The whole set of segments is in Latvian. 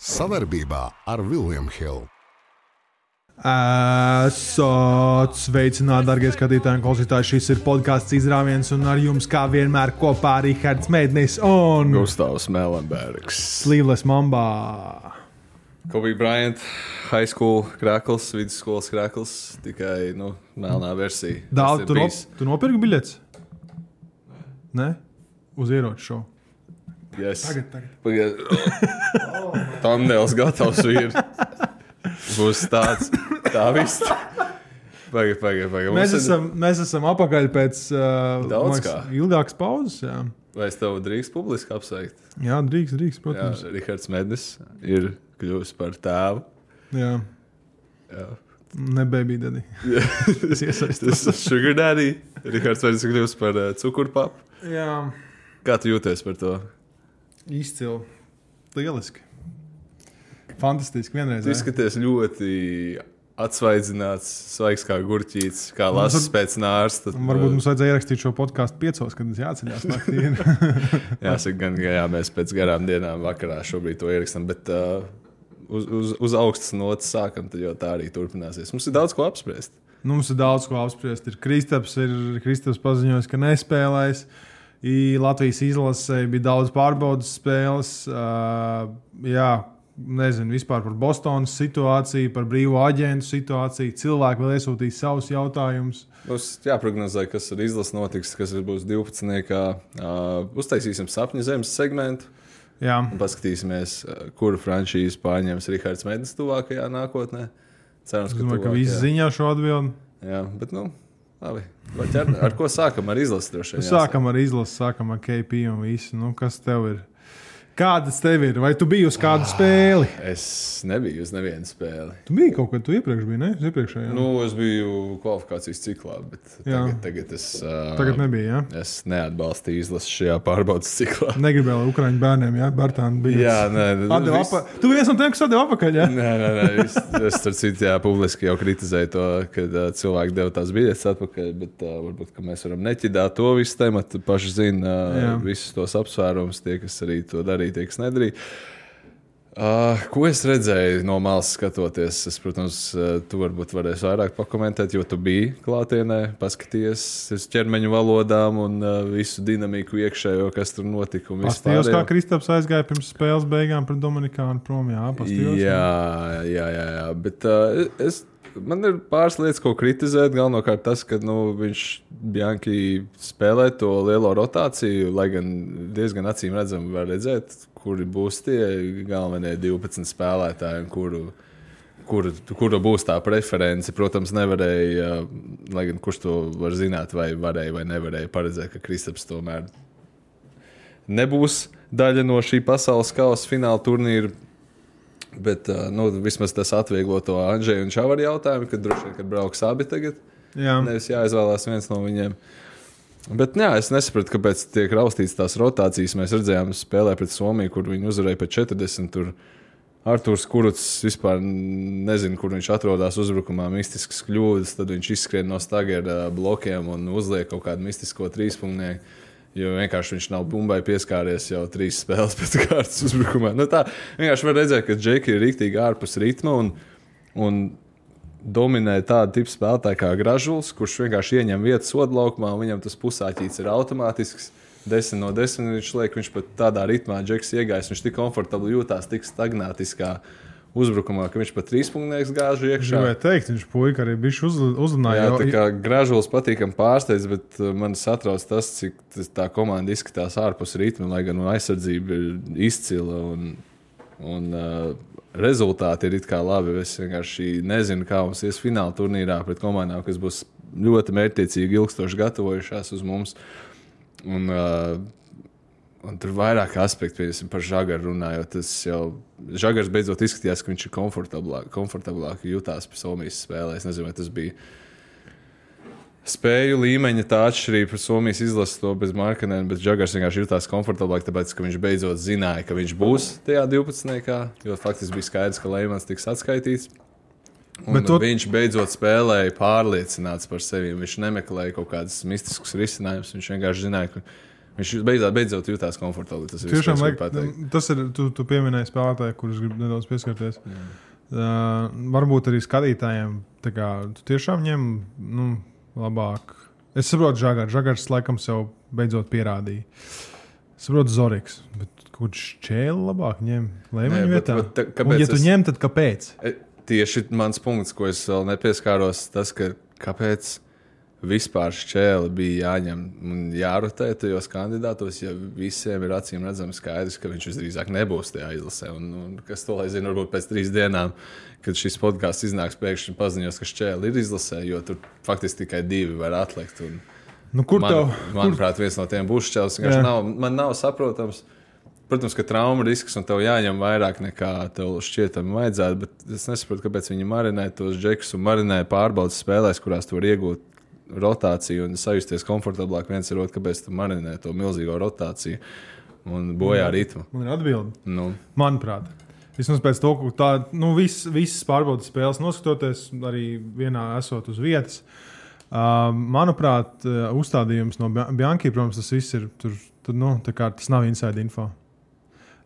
Savarbībā ar Vilniņu Hildu. Esat sveicināti, darbie skatītāji un klausītāji. Šis ir podkāsts izrāviens, un ar jums, kā vienmēr, kopā arī Herds Mēdnis un Gustavs Melenbergs. Slīvles Mambā. Kobe Bryant, high school krāklis, vidusskolas krāklis, tikai nu, melnā versija. Daudz, ir tu, no, tu nopirki biļetes? Nē, uz ieroču šovu. Yes. Tagad, tagad. Pagad. Tamdēls gatavs ir. Būs tāds, tā viss. Pagaid, pagaid, pagaid. Mēs esam, mēs esam apakaļ pēc uh, ilgākas pauzes. Jā, Vai es tev drīkst publiski apsveikt? jā drīkst, drīkst, Jā, protams. Rihards Mednis ir kļuvis par tēvu. Jā, Jā. ne baby daddy. Es iesaistos. Tas ir Sugar Daddy. Rihards Mednis ir kļuvis par uh, cukurpapu. Jā, Kā tu jūties par to? Izcili. Lieliski. Fantastiski. Vienreiz. Tu izskaties ļoti atsvaidzināts, svaigs kā gurķītis, kā lasis pēc nārsta. Un Varbūt mums vajadzēja ierakstīt šo podkāstu piecos, kad mums jāceļās naktī. Jāsaka, gan, ka jā, mēs pēc garām dienām vakarā šobrīd to ierakstām, bet uh, uz, uz, uz augstas nots sākam, tad jau tā arī turpināsies. Mums ir daudz ko apspriest. Nu, Mums ir daudz ko apspriest. Ir Kristaps, ir Kristaps paziņojis, ka nespēlēs. I Latvijas izlasē bija daudz pārbaudas spēles. Uh, jā, nezinu vispār par Bostonas situāciju, par brīvo aģentu situāciju. Cilvēki vēl iesūtīs savus jautājumus. Mums jāprognozē, kas ar izlases notiks, kas būs 12. Uh, uztaisīsim sapņu zemes segmentu Jā, paskatīsimies, kuru franšīzi pārņems Rihards Mednis tuvākajā nākotnē. Cerams, es domāju, ka visi tuvākajā- ziņā šo atbildi. Jā, bet nu, labi. Ar ko sākam? Ar izlasi Sākam ar izlasi, sākam ar KP un visu. Nu, kas tev ir? Kādas tev ir? Vai tu biji uz kādu spēli? Es nebiju uz nevienu spēli. Tu biji kaut kad, tu iepriekš biji, ne? Iepriekšējā. Nu, es biju kvalifikācijas ciklā, bet Jā. tagad, tagad es, uh, Tagad nebija. Ja? es neatbalstīju izlasi šajā pārbaudas ciklā. Negribēju, Ukrāņu bērniem, ja Bartāna bija. Jā, nē, Atdeva vis- apa... Tu viens no tiem, kas atdeva apakaļ. Ja? Nē, nē, nē es, es tur citu, jā, publiski jau kritizēju to, kad uh, cilvēki deva tās biļetes atpakaļ, bet uh, varbūt ka mēs varam neķidāt to visu tematu. Paši zina uh, Jā. visus tos apsvērumus, tie, kas arī to darīja, tie, kas nedarīja. Uh, ko es redzēju no malas skatoties? Es, protams, uh, tu varbūt varēsi vairāk pakomentēt, jo tu biji klātienē, paskaties uz ķermeņa valodām un uh, visu dinamiku iekšējo, kas tur notika. Pastījos, kā. Kristaps aizgāja pirms spēles beigām pret Dominikānu prom. Jā, pastījos. Jā, jā, jā, jā. Bet uh, es, man ir pāris lietas, ko kritizēt. Galvenokārt tas, ka nu, viņš Bjanki spēlē to lielo rotāciju, lai gan diezgan acīm redzami var redzēt, kuri būs tie galvenie 12 spēlētāji, kuru, kuru, kura būs tā preference. Protams, nevarēja, lai gan kurš to var zināt, vai varēja vai nevarēja paredzēt, ka Kristaps tomēr nebūs daļa no šī pasaules kausa fināla turnīra. Bet nu, vismaz tas atvieglo to Andrzeju un Čavaru jautājumu, kad droši vien, kad brauks abi tagad. jā. Nevis jāizvēlās viens no viņiem. Bet jā, es nesapratu, kāpēc tiek raustīts tās rotācijas. Mēs redzējām, spēlē pret Somiju, kur viņi uzvarēja pēc 40. Tur Arthurs Kuruts vispār nezina, kur viņš atrodas uzbrukumā, mistisks kļūdas. Tad viņš izskrien no stagera blokiem un uzliek kaut kādu mistisko trīspunktu. Jo vienkārši viņš nav bumbai pieskāries jau trīs spēles pēc kārtas uzbrukumā. Nu, tā vienkārši var redzēt, ka Džeki ir rīktīgi ārpus ritma un, un dominē tāda tipa spēlētāja kā Gražulis, kurš vienkārši ieņem vietu sodu laukumā, un viņam tas pusāķis ir automātisks. 10 no 10 viņš liek, viņš pat tādā ritmā, Džeks iegājis, viņš tik komfortabli jūtās, tik stagnātiskā uzbrukumā, ka viņš pat trīspunkts gāž iekšā. Gribēju teikt, viņš puika arī bija uz, uzrunājis. Jā, tā kā gražulis patīkami pārsteidz, bet uh, man satrauc tas, cik tā komanda izskatās ārpus ritma, lai gan nu, aizsardzība ir izcila un, un uh, rezultāti ir it kā labi. Es vienkārši nezinu, kā mums ies fināla turnīrā pret komandām, kas būs ļoti mērķiecīgi, ilgstoši gatavojušās uz mums. Un, uh, Un tur ir vairāk aspektu, piemēram, par žagaru runājot. Tas jau žagars beidzot izskatījās, ka viņš ir komfortablāk, komfortablāk jutās pie Somijas spēlē. Es nezinu, vai tas bija spēju līmeņa tā atšķirība par Somijas izlasi to bez Markanēna, bet žagars vienkārši jutās komfortablāk, tāpēc, ka viņš beidzot zināja, ka viņš būs tajā 12. jo faktiski bija skaidrs, ka Leimans tiks atskaitīts. Un to-. Viņš beidzot spēlēja pārliecināts par sevi. Viņš nemeklēja kaut kādus mistiskus risinājumus. Viņš vienkārši zināja, ka Viņš beidzot, beidzot jutās komfortabli. Tas ir Tiešām, pateikt. tas ir. Tu, tu pieminēji spēlētāju, kurus gribu nedaudz pieskarties. Uh, varbūt arī skatītājiem. tā Kā, tu tiešām ņem nu, labāk. Es saprotu, Žagars. Žagars laikam sev beidzot pierādīja. Es saprotu, Zoriks. Bet kurš čēli labāk ņem? Lai Nē, bet- vietā. bet Un, kāpēc ja tu es- ņem, tad kāpēc? E, Tieši mans punkts, ko es vēl nepieskāros, tas, ka kāpēc vispār šķēle bija jāņem un jārotē tajos kandidātos, ja visiem ir acīm redzams skaidrs, ka viņš visdrīzāk nebūs tajā izlasē. Un, un kas to lai zina, varbūt pēc trīs dienām, kad šis podkāsts iznāks, pēkšņi paziņos, ka šķēle ir izlasē, jo tur faktiski tikai divi var atlikt. Un, Nu, kur man, tev? manuprāt, viens no tiem būs šķēlis. Nav, man nav saprotams. Protams, ka trauma risks un tev jāņem vairāk nekā tev šķietami vajadzētu, bet es nesaprotu, kāpēc viņi marinē tos džekus un marinē pārbaudas spēlēs, kurās tu vari iegūt rotāciju un sajusties komfortablāk viens ar otru, kāpēc tu marinē to milzīgo rotāciju un bojā ritmu. Man ir atbilde. Nu, Manuprāt, vismaz pēc to, ka tā, nu, vis, visas pārbaudas spēles noskatoties, arī vienā esot uz vietas. Uh, manuprāt, uh, uzstādījums no Bianchi, protams, tas viss ir. Tur, tur, nu, kā tas nav inside info.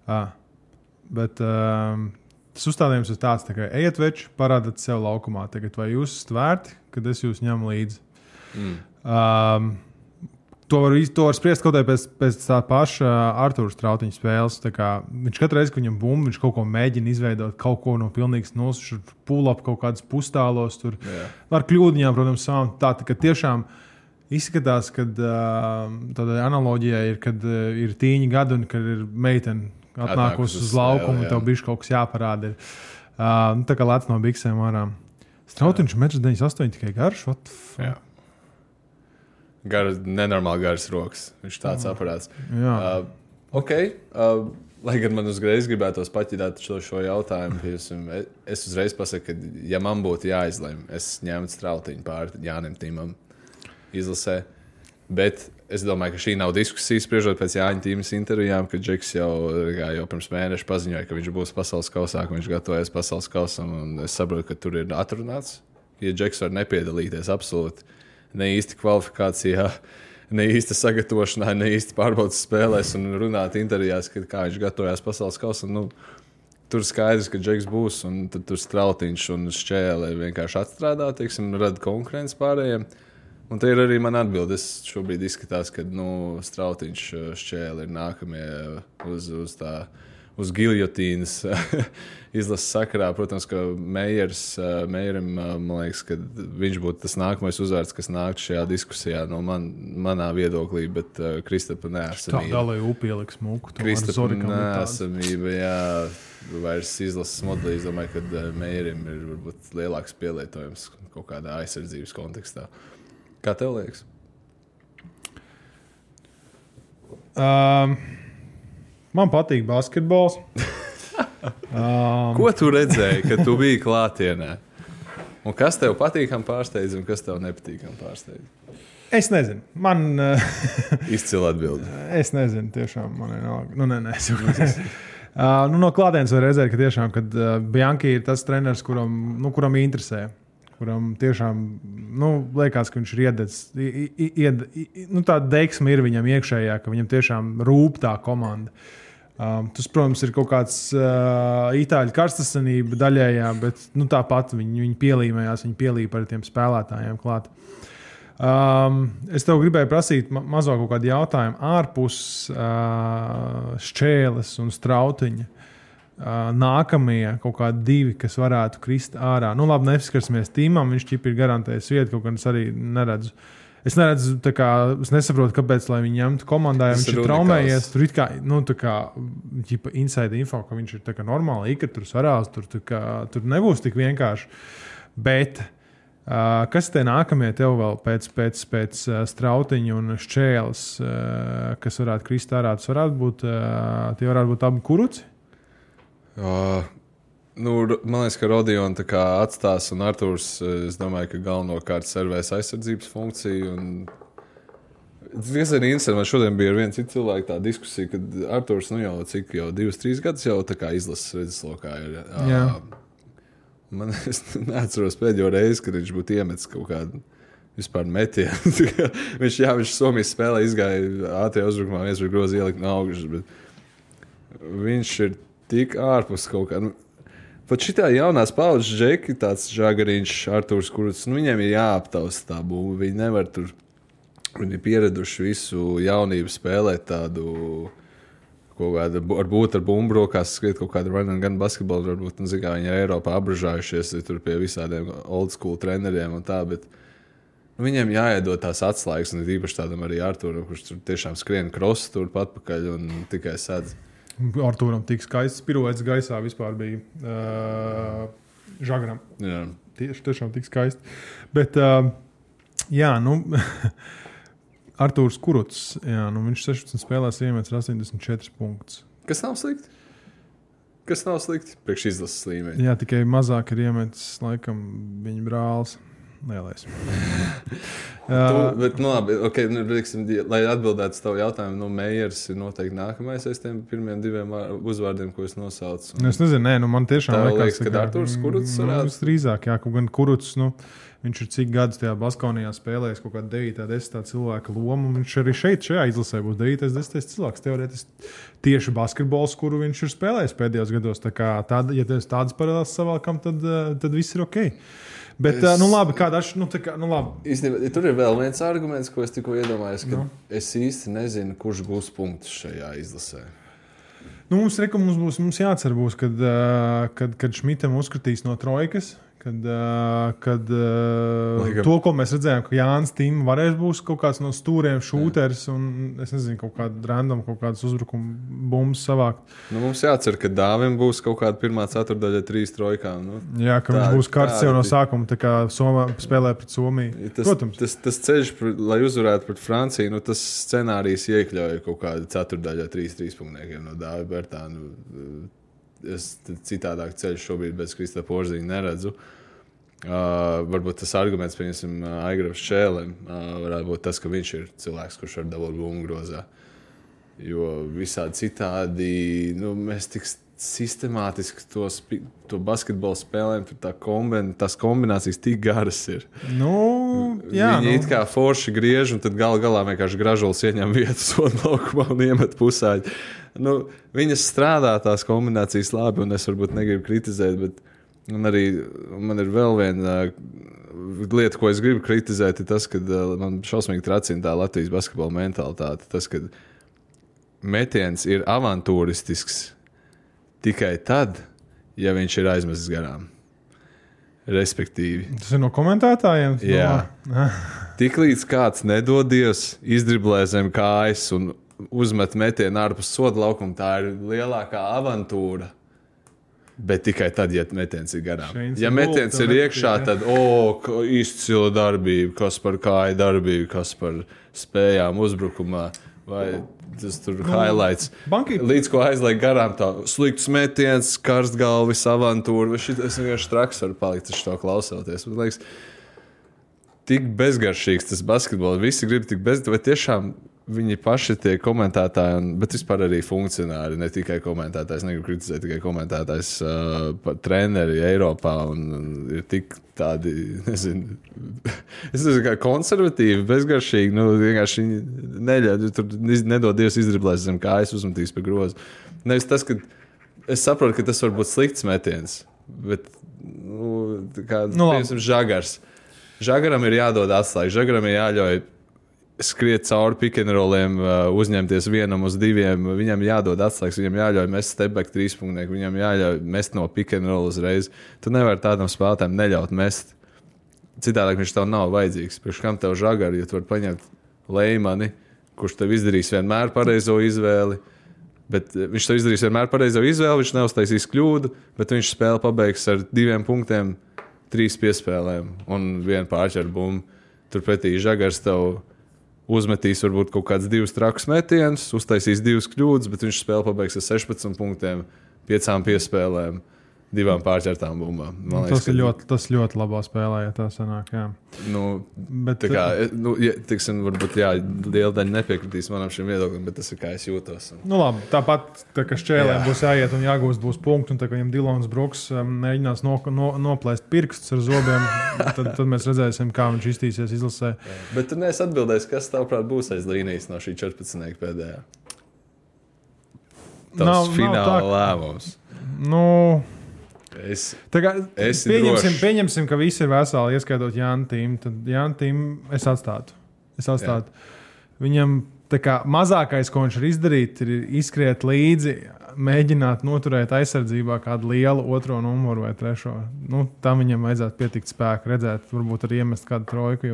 Uh, bet uh, tas uzstādījums ir tāds, tā kā ejiet veči, parādiet sev laukumā. Tagad, vai jūs esat vērti, kad es jūs ņemu līdzi? Mm. Um, to var, to var spriest kaut kādā pēc, pēc tā paša Arthūra Strautiņa spēles. Viņš katru reizi, kad viņam bumba, viņš kaut ko mēģina izveidot, kaut ko no pilnīgas nosūšanas, pūlap kaut kādas pustālos. Tur Jā. var kļūdiņām, protams, savām. Tā tā, ka tiešām izskatās, ka uh, tāda analoģija ir, kad uh, ir tīņi gadi un kad ir meitene Atnākusi uz laukumu, un tev bija kaut kas jāparāda. Uh, nu, tā kā lec no biksēm ārā. Strautiņš 1,98 m tikai garš. what? Jā. Gar, nenormāli garas rokas. Viņš tāds aparāts. Jā. Uh, ok. Uh, lai gan man uzreiz gribētos paķidāt šo, šo jautājumu, piesim, e- es uzreiz pasaku, ka, ja man būtu jāizlemj, es ņemtu strautiņu pāri Jānim Tīmam izlasē. Bet es domāju, ka šī nav diskusija, spriežot pēc Jāņa Tīmas intervijām, kad Džeks jau, kā jau pirms mēneša paziņoja, ka viņš būs pasaules kausā, ka viņš gatavojas pasaules kausam. un Es saprotu, ka tur ir atrunāts, ja Džeks var nepiedalīties absolūti ne īsti kvalifikācijā, ne īsti sagatavošanā, ne īsti pārbaudas spēlēs un runāt intervijās, kad kā viņš gatavojās pasaules kausam. Nu, tur skaidrs, ka Džeks būs, un tad tur strautiņš un šķēle vienkārši atstrādā, teiksim, rada konkurenci pārējiem. Un te ir arī mana atbilde. Es šobrīd izskatās, ka nu, strautiņš uh, šķēle ir nākamie uz, uz tā. Uz giljotīnas izlases sakarā, protams, ka Meijers, uh, Meijeram, uh, man liekas, ka viņš būtu tas nākamais uzvārds, kas nāktu šajā diskusijā no man, manā viedoklī, bet uh, Kristapa Tā neesamība. dalīja upieliks mūku. Kristapa nesamība, jā, vairs izlases modelī. Es domāju, ka Meijerim ir varbūt lielāks pielietojums kaut kādā aizsardzības kontekstā. Kā tev liekas? Um, man patīk basketbols. um, Ko tu redzēji, kad tu biji klātienē? Un kas tev patīkami pārsteidz, un kas tev nepatīkami pārsteidz? es nezinu. Man, uh, Izcila atbilde. es nezinu, tiešām man ir vienalga. Nu, nē, nē, es jau Uh, nu, no klātienes var redzēt, ka tiešām kad, uh, Bianchi ir tas treneris, kuram, nu, kuram interesē. Kuram tiešām nu, liekas, ka viņš ir iededzis. ied- i- Nu, tā deiksme ir viņam iekšējā, ka viņam tiešām rūp tā komanda. Um, tas, protams, ir kaut kāds uh, itāļu karstasanība daļējā, bet nu, tāpat viņi, viņi pielīmējās, viņi pielīpa ar tiem spēlētājiem klāt. Um, es tev gribēju prasīt ma mazo kaut kādu jautājumu ārpus uh, šķēles un strautiņa. Uh, nākamie kaut kādi divi, kas varētu krist ārā. Nu, labi, neskarsimies tīmam, viņš ķip ir garantējis vietu, kaut gan es arī neredzu. Es neredzu, kā, es nesaprotu, kāpēc viņi ņemtu komandā, ja viņš ir traumējies. Tur ir kā, nu, tā kā, ģipa, inside info, ka viņš ir kā normāli, ka tur sarās, tur, kā, tur nebūs tik vienkārši. Bet uh, kas te nākamie tev vēl pēc, pēc, pēc uh, strautiņa un šķēles, uh, kas varētu krist ārā? Tas varētu būt, uh, tie varētu būt abi kuruci. Uh, nu, man liekas, ka Rodions atstās, un Arthurs, eh, es domāju, ka galvenokārt servēs aizsardzības funkciju. un- diezgan interesanti. Man šodien bija ar vienu citu cilvēku tā diskusija, kad Arthurs nu, jau cik jau divus, trīs gadus jau tā kā izlases redzeslokā ir. Jā. Man es neatceros pēdējo reizi, kad viņš būtu iemetis kaut kādu vispār metienu. viņš, jā, viņš Somijas spēlē izgāja ātrā uzbrukumā, viens var grozi ielikt no augšas. Viņš ir tik ārpus kaut kā. Nu, Pat šitā jaunās paudzes džeki, tāds žagariņš, Arthurs, kurus nu, viņiem ir jāaptausta tā būva. Viņi nevar tur, viņi ir pieraduši visu jaunību spēlēt tādu. Kaut kāda, varbūt ar bumbu rokās skriet kaut kāda run and gun basketbolu, varbūt nu, zin, viņi ir Eiropā apbražājušies tur pie visādiem old school treneriem un tā. Bet, nu, viņiem jāiedod tās atslēgas, un īpaši tādam arī Arturam, kurš tur tiešām skrien krosu turp atpakaļ un tikai sēdz. Arthūram tik skaists piruets gaisā vispār bija uh, žagaram. Jā. Tieši tiešām tik skaisti. Bet, uh, jā, nu, Arthurs Kuruts, jā, nu, viņš 16 spēlēs iemetis 84 punktus. Kas nav slikti? Kas nav slikti priekš izlases līmenī? Jā, tikai mazāk ir iemetis laikam viņa brālis. Lielais. Tu, bet, nu, labi, okay, nu, liksim, lai atbildētu uz tavu jautājumu, nu, Meijers ir noteikti nākamais aiz tiem pirmiem diviem uzvārdiem, ko es nosaucu. Un... Es nezinu, nē, nu, man tiešām liekas, liekas, ka Arturs Kuruts nu, varētu- drīzāk, jā, kaut gan Kuruts, nu, viņš ir cik gadus tajā Baskonijā spēlējis kaut kādu 9, 10 cilvēku lomu. Viņš arī šeit, šajā izlasē būs 9, 10 cilvēks. Teorētiski tieši basketbols, kuru viņš ir spēlējis pēdējos gados. Tā kā tāda, ja tas tādas paralēlas savalkam, tad, eh, tad viss ir ok. Bet, Es- nu labi, kāda atš... nu, tā nu. Īstenībā, tur ir vēl viens arguments, ko es tikko iedomājos, ka Nu. es īsti nezinu, kurš gūs punktus šajā izlasē. Nu, mums, reku, mums būs mums jācer, būs, kad, kad, kad Šmitam uzskatīs no trojkas. Kad, uh, kad uh, Laikam. to, ko mēs redzējām, ka Jānis Tīm varēs būt kaut kāds no stūriem, šūteris un es nezinu, kaut kāda random, kaut kādas uzbrukuma bumbas savākt. Nu, mums jācer, ka dāvim būs kaut kāda pirmā ceturdaļa, trīs trojkām. Nu, Jā, ka Tā- viņš būs karsts tādi jau no sākuma, tā kā Somā spēlē pret Somiju. tas, Protams, tas, tas ceļš, lai uzvarētu pret Franciju, nu, tas scenārijs iekļauj kaut kādu ceturdaļu, trīs trīspunktiem no Dāvida Bērtāna. Es citādāk ceļu šobrīd bez Krista Porziņa neredzu. Uh, varbūt tas arguments, piemēram, Aigrams Čēlēm, uh, varētu būt tas, ka viņš ir cilvēks, kurš var dabūt bumbu grozā. Jo visādi citādi nu, mēs tik sistemātiski to, to basketbolu spēlējam, tur tā kombin, tās kombinācijas tik garas ir. nu, jā, Viņi nu, it kā forši griež, un tad gal galā vienkārši gražulis ieņem vietu sodu laukumā un iemet pusāļu. Nu, viņas strādā tās kombinācijas labi, un es varbūt negribu kritizēt, bet arī man ir vēl viena uh, lieta, ko es gribu kritizēt, ir tas, ka uh, man šausmīgi tracina tā Latvijas basketbola mentalitāte. Tas, ka metiens ir avantūristisks tikai tad, ja viņš ir aizmests garām. Respektīvi, tas ir no komentētājiem. Jā. Tiklīdz kāds nedodies, izdriblē zem kājas un uzmet metienu ārpus soda laukuma, tā ir lielākā avantūra. Bet tikai tad, ja metiens ir garām. Ja metiens ir iekšā, tad o, izcila darbība, kas par kāju darbību, kas par spējām uzbrukumā. Vai tas tur ir highlights. banki- Līdz ko aizliek garām, tā slikts metiens, karstgalvis, avantūra. vai šit- Es vienkārši traks varu palikt uz to klausoties. Man liekas, tik bezgaršīgs tas basketbols. Visi grib tik bezgaršīgs, vai tiešām viņi paši tie komentētāji, un, bet vispār arī funkcionāri, ne tikai komentētājs. Negribu kritizēt tikai komentētājs, uh, treneri Eiropā. Un, un ir tik tādi, nezinu, es nezinu, kā konservatīvi, bezgaršīgi. Nu, vienkārši neļauj, tur iz- nedod Dievs izdriblēs zem kājas, uzmetīs pa grozu. Nevis tas, ka es saprotu, ka tas var būt slikts metiens, bet, nu, kā, Nu, piemēram, žagars. Žagaram ir jādod atslēga, žagaram ir jāļauj skriet cauri pikantroliem, uzņemties vienam uz diviem. Viņam jādod atslēgas, viņam jāļauj mest stepback trīspunktnieku, viņam jāļauj mest no pikantrola uzreiz. Tu nevari tādam spēlētājam neļaut mest. Citādi viņš tev nav vajadzīgs. Pirms kam tev žagari, ja tu vari paņemt lēmani, kurš tev izdarīs vienmēr pareizo izvēli. Bet eh, viņš tev izdarīs vienmēr pareizo izvēli, viņš neuztaisīs kļūdu, bet viņš spēli pabeigs ar diviem punktiem, trīs piespēlēm un vienu pārķeru bumbu. Turpretī žagars tev uzmetīs varbūt kaut kādus divus trakus metienus, uztaisīs divas kļūdas, bet viņš spēli pabeigs ar 16 punktiem, piecām piespēlēm, divām pārķertām bumbām. Man Nu, tas, ir ļoti, tas ļoti labā spēlē, ja tā sanāk. Jā. Nu, Bet, tā kā, nu, ja, tiksim, varbūt, jā, liela daļa nepiekritīs manam šim viedoklim, bet tas ir kā es jūtos. Un... Nu, labi, tāpat, tā, ka šķēlēm Jā. būs jāiet un jāgūst būs punkti, un tā kā viņam Dilons Brooks mēģinās no, no, noplēst pirkstus ar zobiem, tad, tad mēs redzēsim, kā viņš iztīsies izlasē. Bet tu neesi atbildējis, kas tavuprāt būs aiz līnijas no šī 14. pēdējā. Tas Nav- nav, nav fināla tā, lēmums. Nu, Es, kā, Esi pieņemsim, pieņemsim, ka visi ir veseli, ieskaitot Jānu Tīmu. Tad Jānu Tīmu es atstātu. Es atstātu. Viņam tā kā, mazākais, ko viņš var izdarīt, ir izskriet līdzi, mēģināt noturēt aizsardzībā kādu lielu otro numuru vai trešo. Nu, tam viņam vajadzētu pietikt spēku, redzēt, varbūt arī iemest kādu trojku.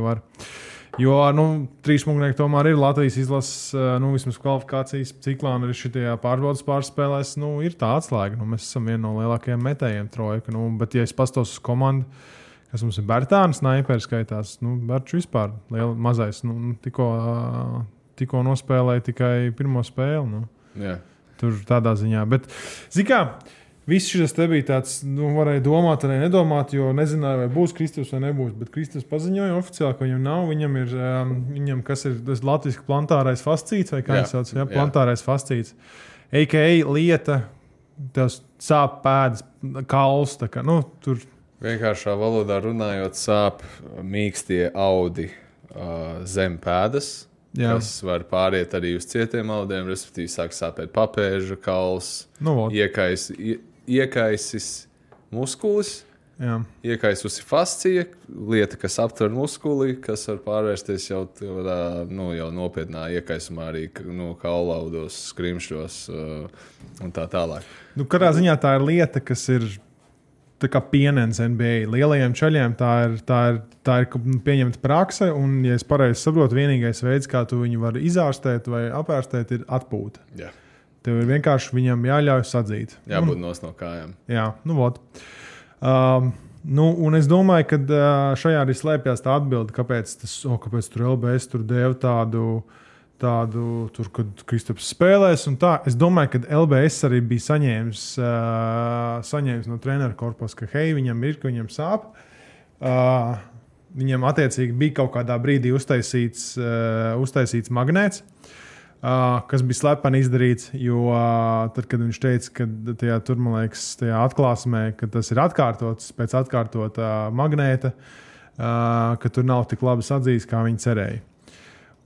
Jo, nu, trīs mūžnieki tomēr ir Latvijas izlases, eh, nu, vismaz kvalifikācijas ciklā, un arī šajā pārbaudas pārspēlēs, nu, ir tā atslēga. Nu, mēs esam viena no lielākajiem metējiem trojka. Nu, bet, ja es pastos uz komandu, kas mums ir Bērtāns, Snaipers skaitās, nu, Bērts vispār liela, mazais. Nu, tikko, ā, tikko nospēlēja tikai pirmo spēli. Nu. jā. Tur tādā ziņā. Bet, zināmā mērā, viss šis te bija tāds, nu, varēja domāt, arī nedomāt, jo nezināja, vai būs Kristus vai nebūs. Bet Kristus paziņoja oficiāli, ka viņam nav. Viņam ir, um, viņam, kas ir tas latviešu plantārais fascīts, vai kā viņš sauc, ja? plantārais fascīts. AKA lieta, tas sāp pēdas, kauls. Kā, nu, tur Vienkāršā valodā runājot, sāp mīkstie audi uh, zem pēdas. Jā. Kas var pāriet arī uz cietiem audiem, respektīvi, sāk sāpēt papēža kauls, nu, vot, iekais, ie, iekaisis muskulis, jā. iekaisusi fascija, lieta, kas aptver muskuli, kas var pārvērsties jau tādā nu, jau nopietnā iekaisumā, arī nu, kaulaudos, skrimšļos uh, un tā tālāk. Nu, katrā ziņā tā ir lieta, kas ir tā kā pienens NBA. Lielajiem ceļiem tā ir, tā ir, tā ir pieņemta prakse, un, ja es pareizi saprotu, vienīgais veids, kā tu viņu vari izārstēt vai apārstēt, ir atpūta. Jā. Tev ir vienkārši viņam jāļauj sadzīt. Jābūt nos no kājām. Jā, nu, vot. Um, nu, un es domāju, ka uh, šajā arī slēpjas tā atbilde, kāpēc, tas, oh, kāpēc tur LBS tur deva tādu. Tādu, tur, kad Kristaps spēlēs, un tā. Es domāju, ka LBS arī bija saņēmis, uh, saņēmis no treneru korpusa, ka hei, viņam ir, ka viņam sāp. Uh, viņam attiecīgi bija kaut kādā brīdī uztaisīts, uh, uztaisīts magnēts. Uh, kas bija slepeni izdarīts, jo uh, tad, kad viņš teica, ka tajā tur, man liekas, tajā atklāsmē, ka tas ir atkārtots pēc atkārtotā magnēta, uh, ka tur nav tik labi atzīts, kā viņi cerēja.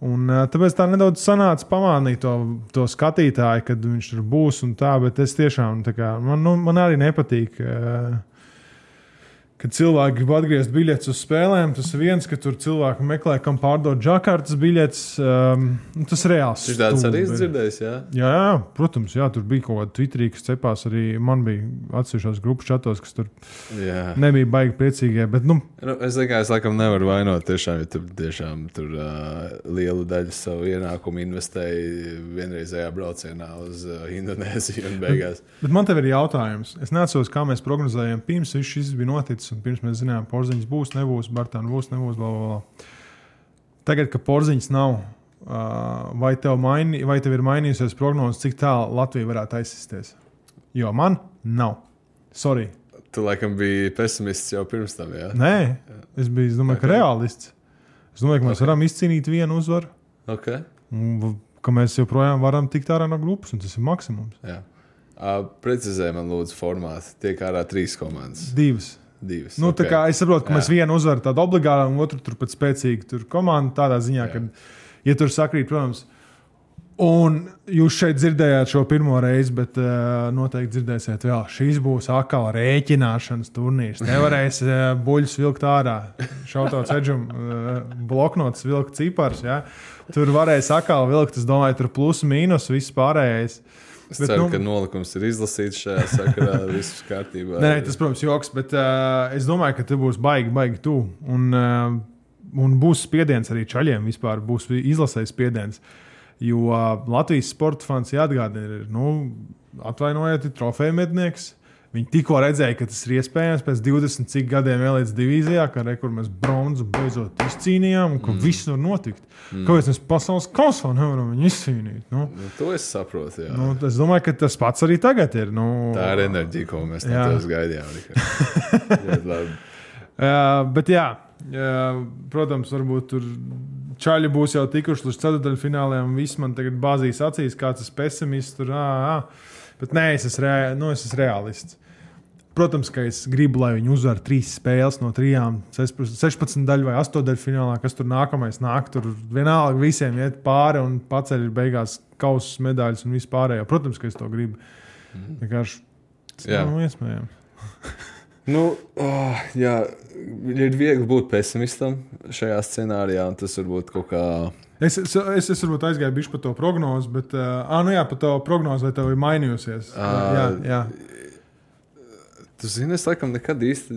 Un, uh, tāpēc tā nedaudz sanāca pamānīt to, to skatītāju, kad viņš tur būs un tā, bet es tiešām tā kā, man, nu, man arī nepatīk. Uh, Kad cilvēki grib atgriezt biļetes uz spēlēm, tas ir viens, ka tur cilvēki meklē, kam pārdot žakartas biļetes. Um, nu, tas ir reāls. Viņš tāds arī dzirdējis, jā. Jā, jā, protams, jā, tur bija kaut kāda Twitterī, kas cepās arī. Man bija atsevišķos grupu čatos, kas tur jā. nebija baigi priecīgie. Bet, nu, Nu, es domāju, es laikam nevaru vainot. Tiešām, ja tur tiešām tur uh, lielu daļu savu ienākumu investēja vienreizējā braucienā uz uh, Indonēziju un beigās. bet man te ir jautājums. Es neatceros, kā mēs prognozējām, pirms šis bija noticis, un pirms mēs zinājām, ka porziņš būs, nebūs, Bartāna būs, nebūs. Bla, bla, bla. Tagad, kad porziņš nav, vai tev, maini, vai tev ir mainījusies prognozes, cik tālu Latvija varētu aizsisties? Jo man nav. Sorry. Tu laikam biji pesimists jau pirms tam, jā. Nē, es biju es domāju, ka Ok. realists. Es domāju, ka mēs Ok. varam izcīnīt vienu uzvaru, Okay. un ka mēs joprojām varam tikt ārā no grupas, un tas ir maksimums. Jā. Uh, precizē man lūdzu formātu. Tiek ārā trīs komandas. Divas. Divas. Nu, okay. tā kā es saprotu, ka Jā. mēs vienu uzvaru tādu obligātu, un otru turpat spēcīgu tur komandu tādā ziņā, Jā. ka, ja tur sakrīt, protams, un jūs šeit dzirdējāt šo pirmo reizi, bet uh, noteikti dzirdēsiet vēl, šīs būs atkal rēķināšanas turnīrs. Nevarēs uh, buļļus vilkt ārā, šautot ceļam, uh, bloknots, vilkt cipars. Ja? Tur varēs atkal vilkt, es domāju, tur plus mīnus, viss pārējais. Es Bet, ceru, nu- ka nolikums ir izlasīts šajā sakarā. Viss kārtībā. Nē, tas, protams, joks, bet uh, es domāju, ka tas būs baigi, baigi tuvu. Un, uh, un būs spiediens arī čaļiem vispār, būs izlasējis spiediens. Jo uh, Latvijas sporta fans jāatgādina, ir nu, atvainojiet, trofeja mednieks. Viņi tikko redzēja, ka tas ir iespējams pēc 20 cik gadiem ielīdz divīzijā, ka re, mēs bronzu beidzot izcīnījām un ka mm. viss var notikt. Mm. Kāpēc mēs pasaules kausā nevaram viņu izcīnīt? Nu, Nu, to es saprotu. Jā. nu, es domāju, ka tas pats arī tagad ir. Nu, Tā ir enerģija, ko mēs no Jā. tevis gaidījām. Uh, bet, jā, protams, varbūt tur čaļi būs jau tikuši līdz ceturdaļfināliem. Viss man tagad bāzīs acīs, kāds ir pesimists. Tur, ā, ā. Bet nē, es esmu, rea nu, es esmu realists. Protams, ka es gribu, lai viņi uzvar trīs spēles no trijām, 16 daļu vai 8 daļu finālā, kas tur nākamais nāk. Tur vienalga visiem iet pāri un paceļ beigās kausus, medaļas un vispārējo. Protams, ka es to gribu. Vienkārši tas nav iespējams. Nu, oh, jā, ir viegli būt pesimistam šajā scenārijā, un tas varbūt kaut kā. Es, es, es, es varbūt aizgāju bišķi par to prognozi, bet, uh, nu jā, par to prognozi, vai tev ir mainījusies? Ā, jā, jā. Tu zini, es laikam nekad īsti,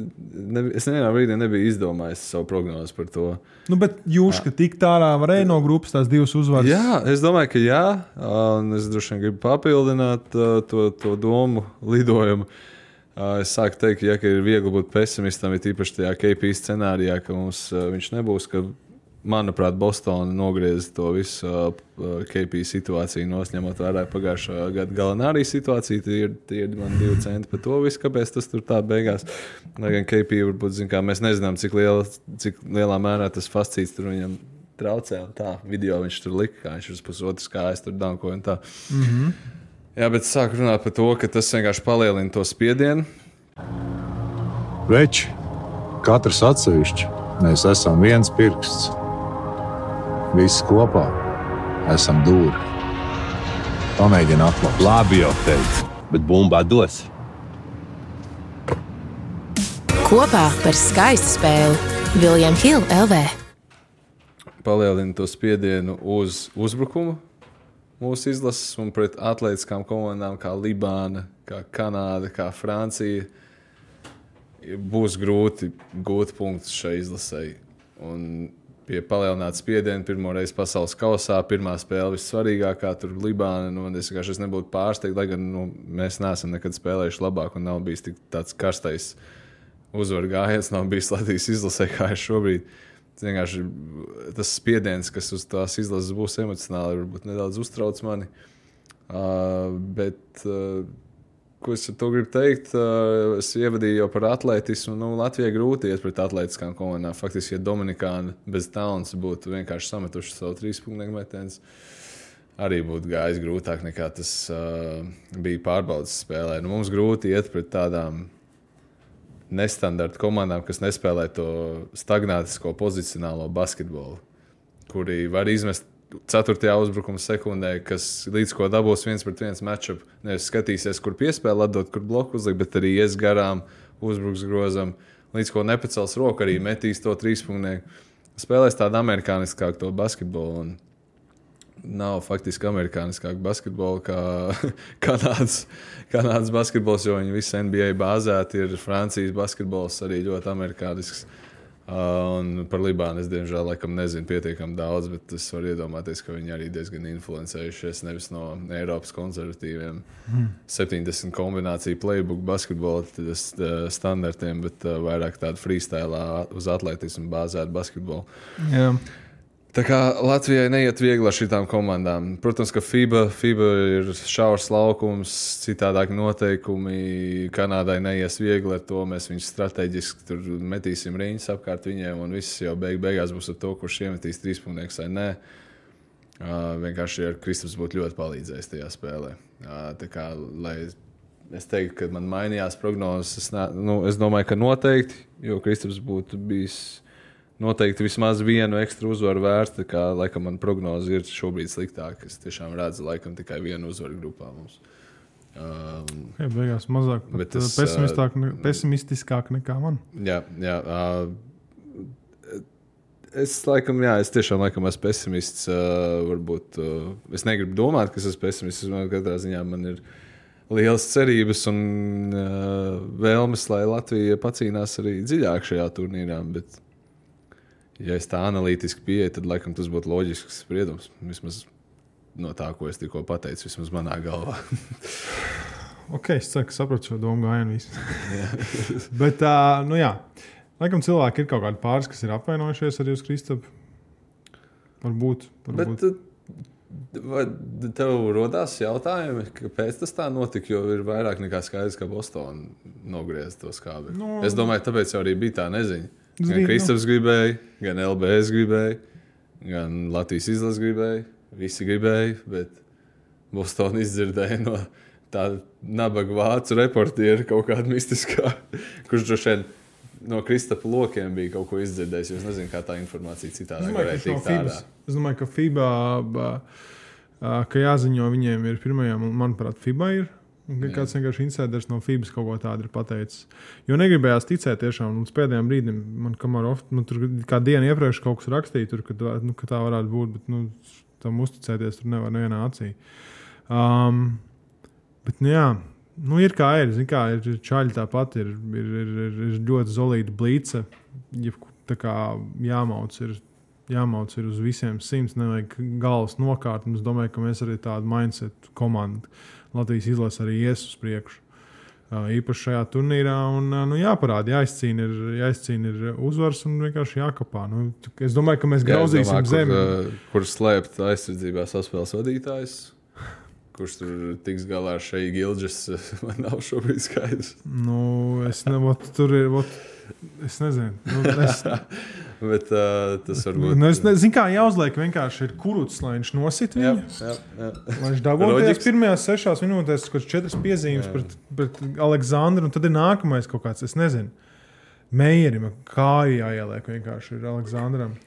ne, es nevienā brīdī nebiju izdomājis savu prognozi par to. Nu, bet jūs, ka tik tālā varēja no grupas tās divas uzvaras. Jā, es domāju, ka jā, un es droši vien gribu papildināt uh, to, to domu lidojumu. Uh, Es sāku teikt, ja, ka ir viegli būt pesimistam, ir īpaši tajā KP scenārijā, ka mums uh, viņš nebūs. Ka, manuprāt, Bostonā nogriez to visu uh, KP situāciju, nosņemot vērā pagājušā gada galanārī situāciju. Tie ir, tie ir man divi centi par to visu, kāpēc tas tur tā beigās. Lai gan KP varbūt, zin, kā, mēs nezinām, cik, liela, cik lielā mērā tas fascīts tur viņam traucē. Tā video viņš tur lika, kā viņš uz pusotras kājas tur dankoja. un tā. Jā, bet sāk runāt par to, ka tas vienkārši palielina to spiedienu. Veči, katrs atsevišķi, mēs esam viens pirksts. Visi kopā esam dūri. Pamēģini atklāt. Labi jau teicu, bet bumbā dos. Kopā par skaistu spēli Viljams Hilde LV. Palielina to spiedienu uz uzbrukumu mūsu izlases un pret atletiskām komandām, kā Libāna, kā Kanāda, kā Francija. Būs grūti gūt punktus šai izlasēji. Un pie palielināta spiediena pirmo reizi pasaules kausā, pirmā spēle vissvarīgākā, tur Libāna. Nu, es vienkārši es nebūtu pārsteigts, lai gan nu, mēs neesam nekad spēlējuši labāk un nav bijis tāds karstais uzvaru gājiens, nav bijis Latvijas izlasē, kā ir šobrīd. Tas vienkārši tas spiediens, kas uz tās izlases būs emocionāli, varbūt nedaudz uztrauc mani. Uh, bet, uh, ko es ar to gribu teikt? Uh, es ievadīju jau par atletismu. Nu, Latvijai grūti iet pret atletiskām komandām. Faktiski, ja Dominikāna bez taunas būtu vienkārši sametuši savu trīspunktu metienu, arī būtu gājis grūtāk nekā tas uh, bija pārbaudas spēlē. Nu, mums grūti iet pret tādām nestandarta komandām, kas nespēlē to stagnātisko pozicionālo basketbolu, kuri var izmest 4. uzbrukuma sekundē, kas līdz ko dabūs viens pret viens matčup. Nevis skatīsies, kur piespēle atdot, kur bloku uzlikt, bet arī ies garām, uzbruks grozam, līdz ko nepacels roku, arī metīs to trīspunktu. Spēlēs tādu amerikāniskāku basketbolu. Un, nav faktiski amerikāniskāk basketbola kā kanādas, kanādas basketbols, jo viņi visi NBA bāzēti ir Francijas basketbols, arī ļoti amerikānisks. Uh, un par Libānu es diemžēl laikam nezinu pietiekami daudz, bet es varu iedomāties, ka viņi arī diezgan influencējušies nevis no Eiropas konservatīviem mm. 70 kombināciju playbook basketbola uh, standartiem, bet uh, vairāk tādu freestyle uz atletismu bāzētu basketbolu. Jā. Tā kā Latvijai neiet viegli ar šīm komandām. Protams, ka FIBA, FIBA ir šaurs laukums, citādāk noteikumi. Kanādai neies viegli ar to. Mēs viņus strateģiski metīsim riņķus apkārt viņiem, un viss jau beig beigās būs ar to, kurš iemetīs trīs punktus vai nē. Uh, vienkārši ar Kristaps būtu ļoti palīdzējis tajā spēlē. Uh, kā, es teiktu, ka man mainījās prognozes, es, ne, nu, es domāju, ka noteikti, jo Kristaps būtu bijis noteikti vismaz vienu ekstra uzvaru vērts. Kā laikam man prognoze ir šobrīd sliktāka. Es tiešām redzu laikam tikai vienu uzvaru grupā mums. Um, Jā, beigās mazāk, Bet es, pesimistāk, ne, pesimistiskāk nekā man. jā, jā. Uh, Es laikam, jā, es tiešām laikam esmu pesimists. Uh, varbūt uh, es negribu domāt, ka es esmu pesimists. Ka katrā ziņā man ir lielas cerības un uh, vēlmes, lai Latvija pacīnās arī dziļāk šajā turnīrā. Bet, ja es tā analītiski pieeju, tad laikam tas būtu loģisks spriedums. Vismaz no tā, ko es tikko pateicu, vismaz manā galvā. ok, es ceru, ka sapratu šo domu gājienu. Bet, uh, nu jā, laikam cilvēki ir kaut kādi pāris, kas ir apvainojušies arī uz Kristapu. Varbūt. varbūt. Bet, vai tev radās jautājumi, kāpēc tas tā notika? Jo ir vairāk nekā skaidrs, ka Bostonā nogriezta to skābi. Nu, es domāju, tāpēc arī bija tā neziņa. Gan nu. Kristaps gribēja, gan LBS gribēja, gan Latvijas izlases gribēja. Visi gribēja, bet Bostonā izdzirdēja no tāda nabaga vācu reportiera kaut kāda mistiskā, kurš droši vien no Kristapa lokiem bija kaut ko izdzirdējis. Es nezinu, kā tā informācija citādi varēja viņš no tikt tādā. Es domāju, ka FIBA, ka jāziņo viņiem ir pirmajā, un manuprāt, FIBA ir. Kāds vienkārši insiders no FIBAS kaut ko tādu ir pateicis. Jo negribējās ticēt tiešām, un pēdējiem brīdim man, oft, man tur kā dienu iepriekš kaut kas rakstīja, tur, kad, nu, ka tā varētu būt, bet nu, tam uzticēties tur nevar nevienā acī. Um, bet, nu, jā, nu, ir kā ir. zini Kā, ir čaļi tāpat, ir, ir, ir, ir, ir ļoti zelīta blīce. kā Jāmauc ir, jāmauc ir uz visiem simts, nevajag galvas nokārt. un Es domāju, ka mēs arī tādu mindset komandu Latvijas izlase arī ies uz priekšu. Īpaši šajā turnīrā. Un, nu, jāparāda, jāizcīna ir, jāizcīna ir uzvars un vienkārši jākapā. Nu, es domāju, ka mēs Jā, grauzīsim domāju, zemi. Kur, kur slēpt aizsardzībā saspēles vadītājs? Kurš tur tiks galā ar šeit gilģis, man nav šobrīd skaidrs. Nu, es, ne, tur ir. Vot, es nezinu. Nu, es, Bet uh, tas varbūt nu, es nezinu, kā jāuzliek. Vienkārši ir kurts, lai viņš nosit Jā, viņu. jā, jā. Lai viņš Loģiks. pirmajās sešās minūtēs, kur ir četras piezīmes Jā. pret, pret Aleksandru, un tad ir nākamais kaut kāds, es nezinu, Meijerim, kā jāieliek vienkārši ir Aleksandram.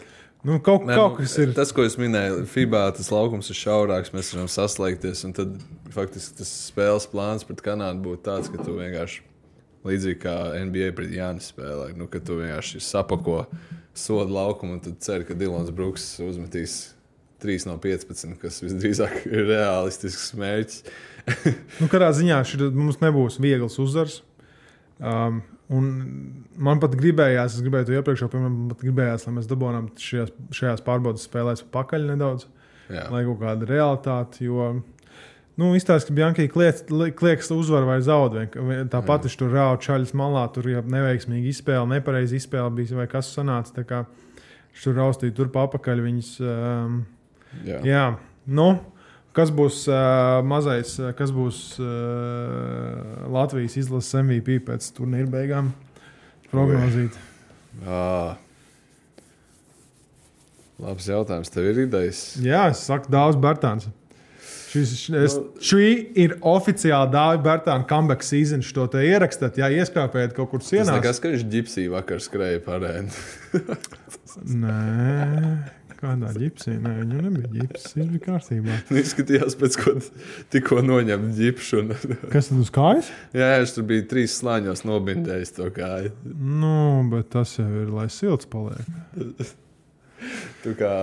Nu, kaut, Nē, kaut nu, kas ir. Tas, ko es minēju, FIBA tas laukums ir šaurāks, mēs varam saslēgties. un Tad faktiski tas spēles plāns pret Kanādu būtu tāds, ka tu vienkārši līdzīgi kā NBA pret Jānis spēlē, nu, ka tu vienkārši sapako sodu laukumu un tad ceri, ka Dilons Brooks uzmetīs 3 no 15, kas visdrīzāk ir realistisks mērķis. Nu, kādā ziņā šī mums nebūs viegls uzvars. Um, un man pat gribējās, es gribēju to iepriekš, jau man pat gribējās, lai mēs dabūjām šajās, šajās pārbaudas spēlēs pakaļ nedaudz. Jā. lai kaut kāda realitāte. Jo nu, izstāsta, ka Bjanka kliekas uzvar vai zaud. vien- Tāpat viņš tur rāva čaļas malā, tur jau neveiksmīgi izspēle, nepareizi izspēle bija vai kas sanāca. tā kā tur raustīja turp apakaļ viņas. Um, Jā. jā, nu. Kas būs uh, mazais, uh, kas būs uh, Latvijas izlases MVP pēc turnīra beigām? Prognozīt. Ā. Labs jautājums. Tev ir idejas? Jā, es saku, Dārzs Bērtāns. Šis, es, šī ir oficiāli Dārzs Bērtāna comeback season. Šo te ierakstāt, ja ieskrāpējat kaut kur Tas sienā. nekas, ka viņš ģipsī vakar skrēja parēnu. Nē, kādā ģipsī. Nē, viņam nebija ģipsis. Viņš bija kārtībā. Izskatījās pēc ko tikko noņemt ģipšu. Un, Kas tad uz kājas? jā, viņš tur bija trīs slāņos nobindējis to kāju. Nu, bet tas jau ir, lai silts paliek. Tu kā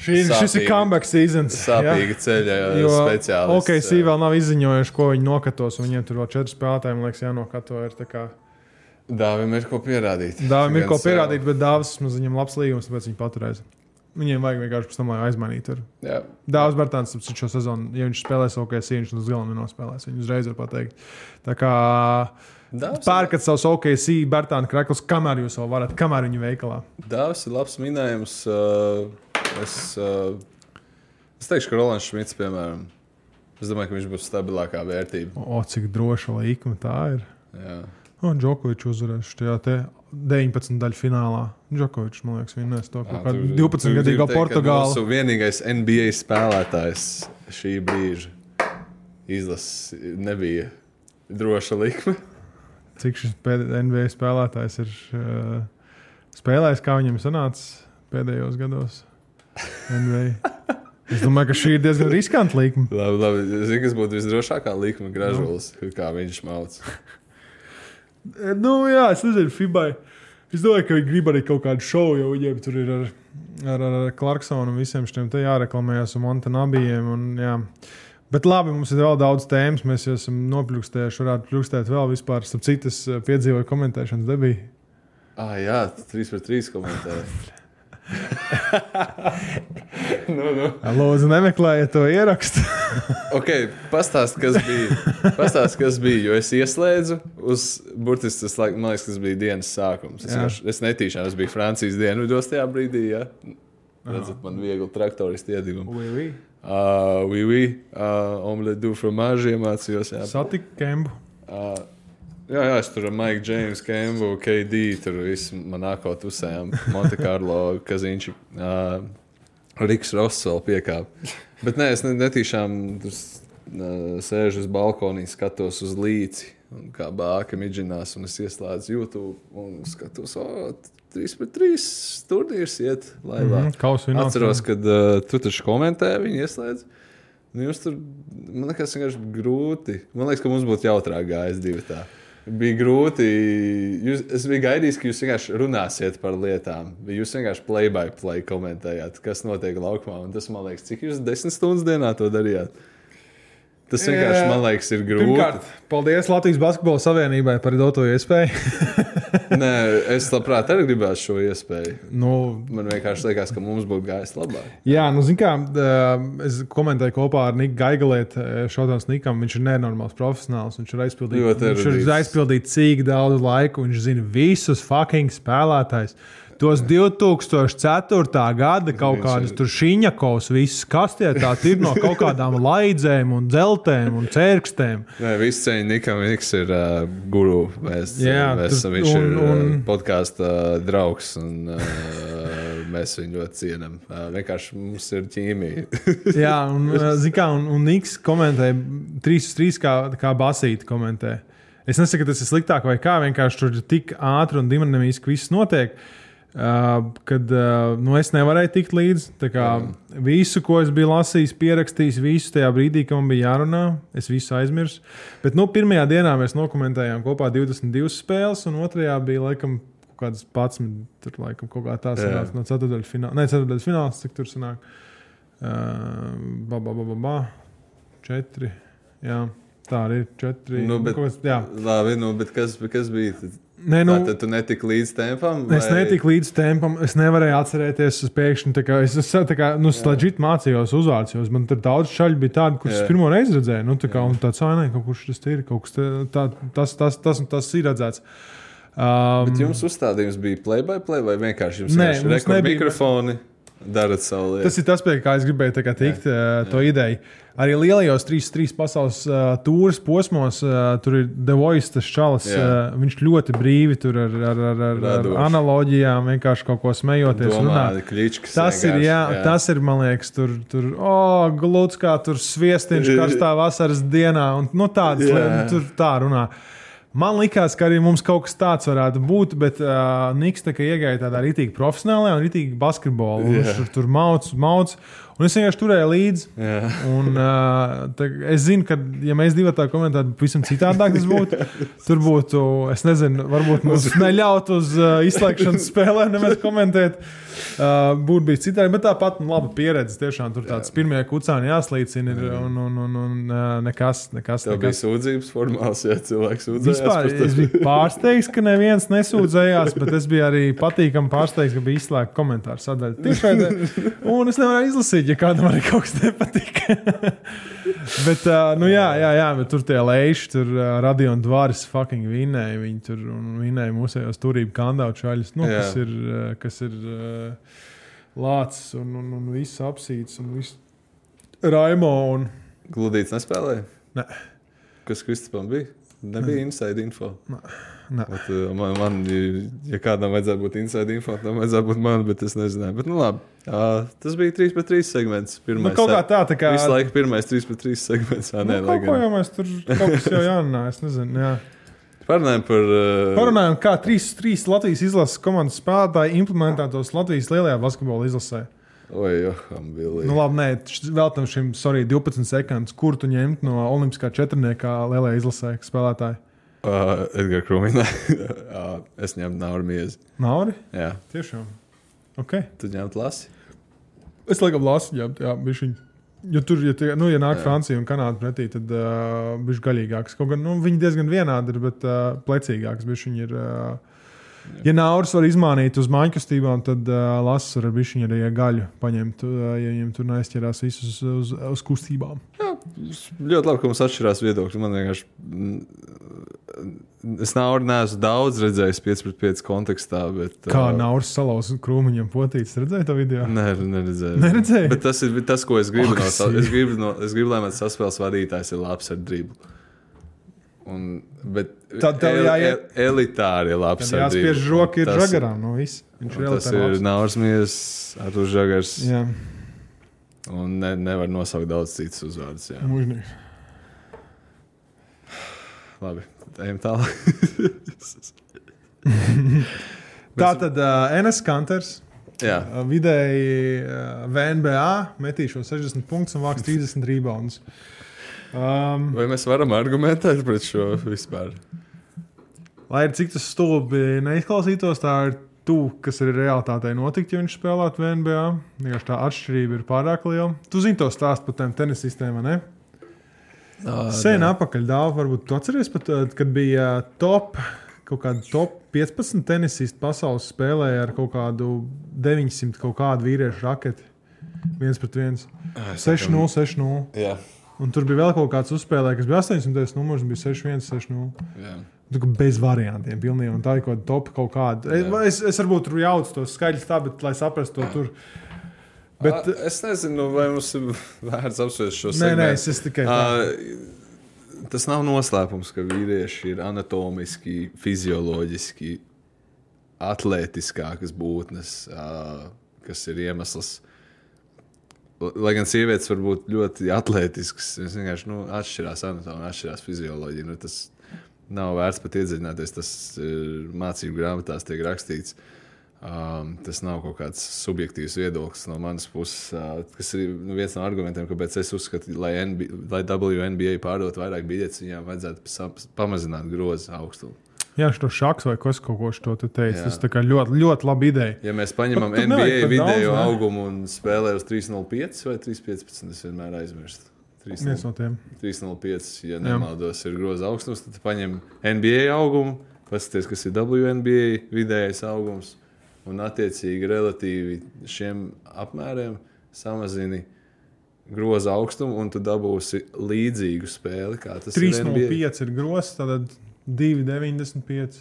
Šī, ir- šis ir comeback season. sāpīga ceļa Jo speciālists. Ok, sī vēl nav izziņojuši, ko viņi nokatos. Viņiem tur vēl četri spēlētāji, man liekas, jānokato. Dāvim ir ko pierādīt. Dāvim ir ko pierādīt, bet Dāvis mums viņam labs līgums, tāpēc viņi paturēs. Viņiem vajag vienkārši pēc tam, lai aizmainītu. Jā, Bērtāns ap šo sezonu, ja viņš spēlēs OK, viņš uz galvenā nenospēlēs. Viņu uzreiz var pateikt. Tā kā Dāvs, pērkat savus OK, Bērtāna krekls, kamēr jūs vēl varat, kamēr viņu veikalā. Dāvs ir labs minējums. Uh, es, uh, es teikšu, ka Rolands Šmits, piemēram, es domāju, ka viņš būs stabilākā vērtība. O, cik droša līnija tā ir. Jā. Un Džokovičs uzvarēs šajā te 19 daļu finālā. Džokovičs, man liekas, vinnēs to kaut tur- 12 tur gadīgo gribu teikt, ka Portugālu. Mūsu vienīgais NBA spēlētājs šī brīža izlases nebija droša likme. Cik šis NBA spēlētājs ir uh, spēlējis, kā viņam sanāca pēdējos gados? NBA. Es domāju, ka šī ir diezgan riskanta līnija. Labi, labi. Zini, kas būtu visdrošākā likme, gražulis, kā viņš mauc. Nu, jā, es nezinu, Fibai. Es domāju, ka viņi grib arī kaut kādu šovu, jo viņiem tur ir ar, ar, ar Clarksonu un visiem šiem te jāreklamējas un Montanabijiem. Un, jā. Bet labi, mums ir vēl daudz tēmas. Mēs jau esam nopļūkstējuši, varētu pļūkstēt vēl vispār. Starp citu, es eh, piedzīvoju komentēšanas debiju. Ah, jā, 3 pret 3 komentēja. nu, nu. Lūdzu, nemeklējiet to ierakstu. Ok, pastāst, kas bija. Pastāst, kas bija. Jo es ieslēdzu uz burtiski tas, man liekas, tas bija dienas sākums. Es, vienkārši- es netīšām, tas bija Francijas dienvidos tajā brīdī. Ja? Redzat, man viegli traktoristi iedigumu. Oui, oui. Uh, oui, oui, uh, omelette du fromage iemācījos. Jā. Satika Kembu. Uh, jā, jā, es tur ar Maiku, Džeimsu, Kembu, KD, tur viss man nākot uzsējām. Monte Carlo, Kazīņš, uh, Riks Ross vēl piekāp. Bet nē, es ne- netīšām tur uh, sēžu uz balkonī, skatos uz līci. Kā bāka midžinās, un es ieslēdzu YouTube un skatos, o, 3 pret 3 turnīrs iet laivā. Mhm, kausa fināls, Atceros, kad uh, tu taču komentēji, viņi ieslēdz. Nu, jūs tur, man liekas, vienkārši grūti. Man liekas, ka mums būtu jautrāk gājis divi tā. Bija grūti. Jūs, es biju gaidījis, ka jūs vienkārši runāsiet par lietām. Jūs vienkārši play by play komentējāt, kas notiek laukumā. Un tas, man liekas, cik jūs desmit stundas dienā to darījāt. Tas vienkārši, man liekas, ir grūti. Pirmkārt, paldies Latvijas Basketbola Savienībai par doto iespēju. Nē, es labprāt arī gribētu šo iespēju. nu, Man vienkārši liekas, ka mums būtu gājis labāk. Jā, nu, zin kā, ā, es komentēju kopā ar Niku Gaigalietu. Šodienas Nikam viņš ir nenormāls profesionāls. Viņš ir aizpildījis, viņš ir aizpildījis cik daudz laiku. Viņš zina visus fucking spēlētājus. Tos 2004. gada kaut kādus tur šīņakovs, visus kas tie tādi ir no kaut kādām laidzēm un dzeltēm un cērkstēm. Nē, viss ceļš Nikam Niks ir uh, guru. Mēs, Jā, mēs, tur- viņš un- ir un- un... podkāstu uh, draugs un uh, mēs viņu ļoti cienām. Uh, vienkārši mums ir ķīmija. Jā, un, kā, un, un Niks komentēja 3 uz 3, kā, kā basīti komentē. Es nesaku, ka tas ir sliktāk vai kā, vienkārši tur tik ātri un dinamiski viss notiek. Uh, kad uh, nu, es nevarēju tikt līdzi. Kā, visu, ko es biju lasījis, pierakstījis, visu tajā brīdī, kad man bija jārunā, es visu aizmirsu. Bet nu, pirmajā dienā mēs dokumentējām kopā 22 spēles, un otrajā bija laikam kaut kādas 11. Tur laikam kaut kā tā sanāca no ceturdaļas fināla. Nē, ceturdaļas fināls, cik tur sanāk. Uh, ba, ba, ba, ba, ba. Četri. Jā, tā arī ir četri. Nu, bet- kaut kas- jā. Labi, nu, bet kas, kas bija? Nē, nu, tad tu netiki līdz tempam? Es netiku līdz tempam, es nevarēju atcerēties uz pēkšņi. kā Es, es tā kā, nu, slēdžīt mācījos uzvārds, jo man tur daudz šaļi bija tādi, kurus Jā. es pirmo reizi redzēju. Nu, tā kā, un tāds, ah, nē, kaut kurš tas ir, kaut kas tā, tā, tas, tas, tas, tas ir redzēts. Um, Bet jums uzstādījums bija play by play vai vienkārši jums Nē, nebija- mikrofoni? Darat savu lietu. Tas ir tas, pie kā es gribēju kā tikt, jā, to ideju. Arī lielajos 3-3 pasaules uh, tūris posmos, uh, tur ir The Voice, tas čalis. Uh, viņš ļoti brīvi tur ar, ar, ar, ar, ar analoģijām, vienkārši kaut ko smejoties. Domā, kličkas Tas ir, jā, jā. tas ir, man liekas, tur, tur oh, gluds kā tur sviestiņš karstā vasaras dienā. Un, nu, tādas lietas, tur tā runā. Man liekas, ka arī mums kaut kas tāds varētu būt, bet uh, Niks tā kā iegāja tādā rītīgi profesionālajā un rītīgi basketbolā. Viņš tur, tur mauc, mauc. Un es vienkārši turēju līdzi. Un, uh, tā, es zinu, ka, ja mēs divi tā komentētu, pavisam citādāk tas būtu. Tur būtu, es nezinu, varbūt mums neļautu uz uh, izslēgšanas spēlēm nemaz komentēt. Uh, būtu bijis citādi, bet tāpat nu, laba pieredze. Tiešām tur tāds pirmie kucāni jāslīcina ir, un, un, un, un nekas, nekas. Tev bija nekas. sūdzības formāls, ja cilvēks sūdzējās Vispār es biju pārsteigts, ka neviens nesūdzējās, bet es biju arī patīkami pārsteigts, ka bija izslēgta komentāru sadaļa. Tiešraidē. Un es nevaru izlasīt, ja kādam arī kaut kas nepatīk. bet, uh, nu jā, jā, jā, bet tur tie leiši, tur uh, radio un dvāris fucking vinēja. Viņi tur un vinēja mūsējos turību kandautu šaļus, nu, Jā. kas ir, uh, kas ir uh, lācis un, un, un viss apsīts un viss raimo. Un... Gludīts nespēlēja? Nē. Kas Kristupam bija? Nebija inside info. Nē. Bet, uh, man, man, ja kādam vajadzētu būt inside info, tam vajadzētu būt man, bet es nezināju. Bet, nu, labi. Uh, tas bija 3 pret 3 segments. Pirmais, Nu, kaut kā tā, tā kā. Visu laiku pirmais 3 pret 3 segments. Jā, Nu, nē, lai kaut ko jau mēs tur kaut kas jau jānāk. Es nezinu. Jā. Parunājam par. Uh, Parunājam, kā trīs, trīs Latvijas izlases komandas spēlētāji implementētos Latvijas lielajā basketbola izlasē. Oi, Joham, Billy. Nu, labi, nē, vēl tam šim, sorry, 12 sekundes, kur tu ņemt no Olimpiskā četrniekā lielajā izlasē spēlētāji. Uh, Edgars Krumina. uh, es ņemu Nauru Miezi. Nav arī? Jā, Tiešām. Okay. tu ņemt lasi. Es laikam lasu, jā, jā bišķiņ. Jo tur, ja, tie, nu, ja nāk jā. Francija un Kanāda pretī, tad uh, viņš ir gaļīgāks. Kaut gan nu, viņi diezgan vienādi ir, bet uh, plecīgāks viņš ir. Uh, Ja Nauris var izmānīt uz māju kustībām, tad uh, Lasis var bišķiņu arī gaļu paņemt, uh, ja viņam tur neaizķerās visus uz, uz, uz kustībām. Ļoti labi, ka mums atšķirās viedokļi. Man vienkārši. mm, Es nav neesmu daudz redzējis 5 pret 5 kontekstā, bet. Kā ā, Nauris salauz krūmiņam potīts, redzēji to video? Nē, neredzēju. Neredzēji? Bet tas ir tas, ko es gribu. No, es, gribu no, es gribu, lai mans saspēles vadītājs ir labs ar driblu. Un, bet Tad tev el- jāiet- el- elitāri ir labs Tad ar driblu. jāspiež roka ir Tas- žagarām no viss. Viņš ir un Tas elitāri ir Mīsīs, Artur Žagars. Jā, Un ne, nevar nosaukt daudz citus uzvārdus. jā. mūžīgi. Labi, ejam tālāk. Tā tad uh, NS Kanters. jā, Uh, Vidēji uh, VNBA metīšo 60 punktus un vāks 30 rebounds. Um, vai mēs varam argumentēt pret šo vispār? lai arī cik tas stulbi neizklausītos, tā ir tuvu, kas ir realitātei notikt, ja viņš spēlētu VNBA. Vienkārši tā atšķirība ir pārāk liela. Tu zini to stāstu par tiem tenisistiem, vai ne? Sen apakaļ dāvā, varbūt tu atceries, pat, kad bija top. Kaut kāda top 15 tenisisti pasaules spēlēja ar kaut kādu 900 kaut kādu vīriešu raketi. viens pret viens. 6-0, 6-0. Un tur bija vēl kaut kāds uzspēlējums, kas bija 800 numurs, bija 6-1, 6-0. jā. Tu kā Bez variantiem, pilnīgi. Un tā ir kaut kāda top kaut kāda. Es, Jā. es, es varbūt tur jaucu tos skaļus tā, bet lai saprastu to tur. Bet, Bet, es nezinu, vai mums ir vērts apspriest šo nē, segmentu. nē, es, es tikai. Ā, Tas nav noslēpums, ka vīrieši ir anatomiski, fizioloģiski atletiskākas būtnes, ā, kas ir iemesls. Lai gan sievietes var būt ļoti atletiskas, viņas vienkārši nu, atšķirās anatomija, atšķirās fizioloģija. Nu, tas nav vērts pat iedziļināties. Tas ir mācību grāmatās tiek rakstīts. Um, tas nav kaut kāds subjektīvs viedoklis no manas puses, uh, kas ir nu, viens no argumentiem, kāpēc es uzskatu, lai, NB, lai WNBA pārdotu vairāk biļetes, viņām vajadzētu sam- pamazināt grozu augstumu. Jā, šo šāds vai kas kaut ko te teica. Jā. Tas tā kā ļoti, ļoti labi ideja. Ja mēs paņemam nevajag NBA video daudz, augumu un spēlējam uz 3,05 vai 3,15, es vienmēr aizmirstu. Viens no tiem. 3,05, ja nemaldos, ir groza augstums. Tad paņem NBA augumu, paskatieties, kas ir WNBA vidējais augums. Un, attiecīgi, relatīvi šiem apmēriem samazini groza augstumu, un tu dabūsi līdzīgu spēli. kā tas ir NBA. 3,05 ir grozs, tad 2,95.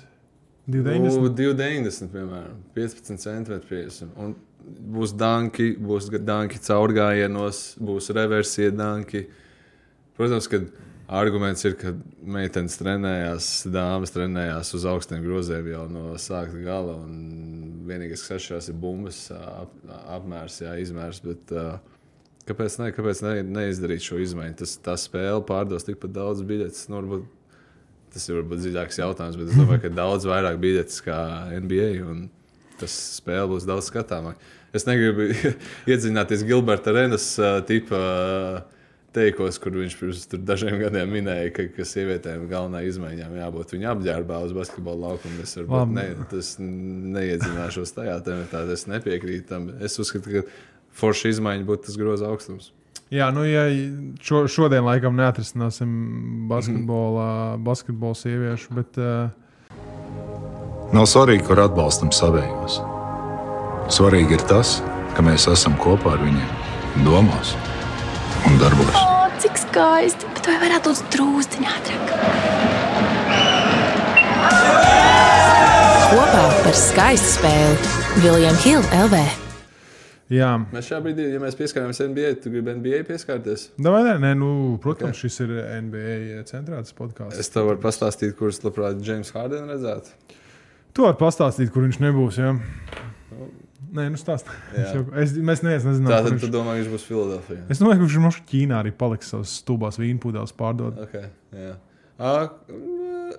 Nu, 2,90. 2,90 piemēram, 15 centimetri. Un būs danki, būs danki caurgājienos, būs reversija danki. Protams, ka arguments ir, ka meitenes trenējās, dāmas trenējās uz augstiem groziem jau no sākuma gala. un Vienīgais, kas atšķirās, ir bumbas ap, apmērs, jā, izmērs. Bet, uh, kāpēc ne, kāpēc ne, neizdarīt šo izmaiņu? Tas, tā spēle pārdos tikpat daudz biļetes. Nu, varbūt, tas ir varbūt dziļāks jautājums, bet es domāju, ka daudz vairāk biļetes kā NBA. un Tas spēle būs daudz skatāmāk. Es negribu iedziļināties Gilberta Renas uh, tipa uh, teikos, kur viņš pirms dažiem gadiem minēja, ka, ka sievietēm galvenā izmaiņām jābūt viņa apģērbā uz basketbola laukuma. Es varbūt ne, tas neiedzināšos tajā tematā, es nepiekrītu tam. Es uzskatu, ka forša izmaiņa būtu tas groza augstums. Jā, nu, ja šo, šodien laikam neatrisināsim basketbola, basketbola sieviešu, bet uh, Nav svarīgi, kur atbalstam savējos. Svarīgi ir tas, ka mēs esam kopā ar viņiem, domās un darbos. O, cik skaisti! Bet vai varētu būt drūzdiņā ātrāk? Kopā par skaistu spēli Viljams Hilde LV. Jā. Mēs šā brīdī, ja mēs pieskaramies NBA, tu gribi NBA pieskarties. Davai, nē, nē, nu, protams, okay. šis ir NBA centrāls podkāsts. Es tev varu pastāstīt, kurus labprāt James Harden redzētu. Tu vari pastāstīt, kur viņš nebūs. Jā. Nē, nu stāst. Jā. Es, mēs nezinām, Tātad kur tu viņš... domā, viņš būs Filadelfijā. Es domāju, ka viņš mums Ķīnā arī paliks savas stūbās vīnpūdēs pārdot. Okay, jā. uh,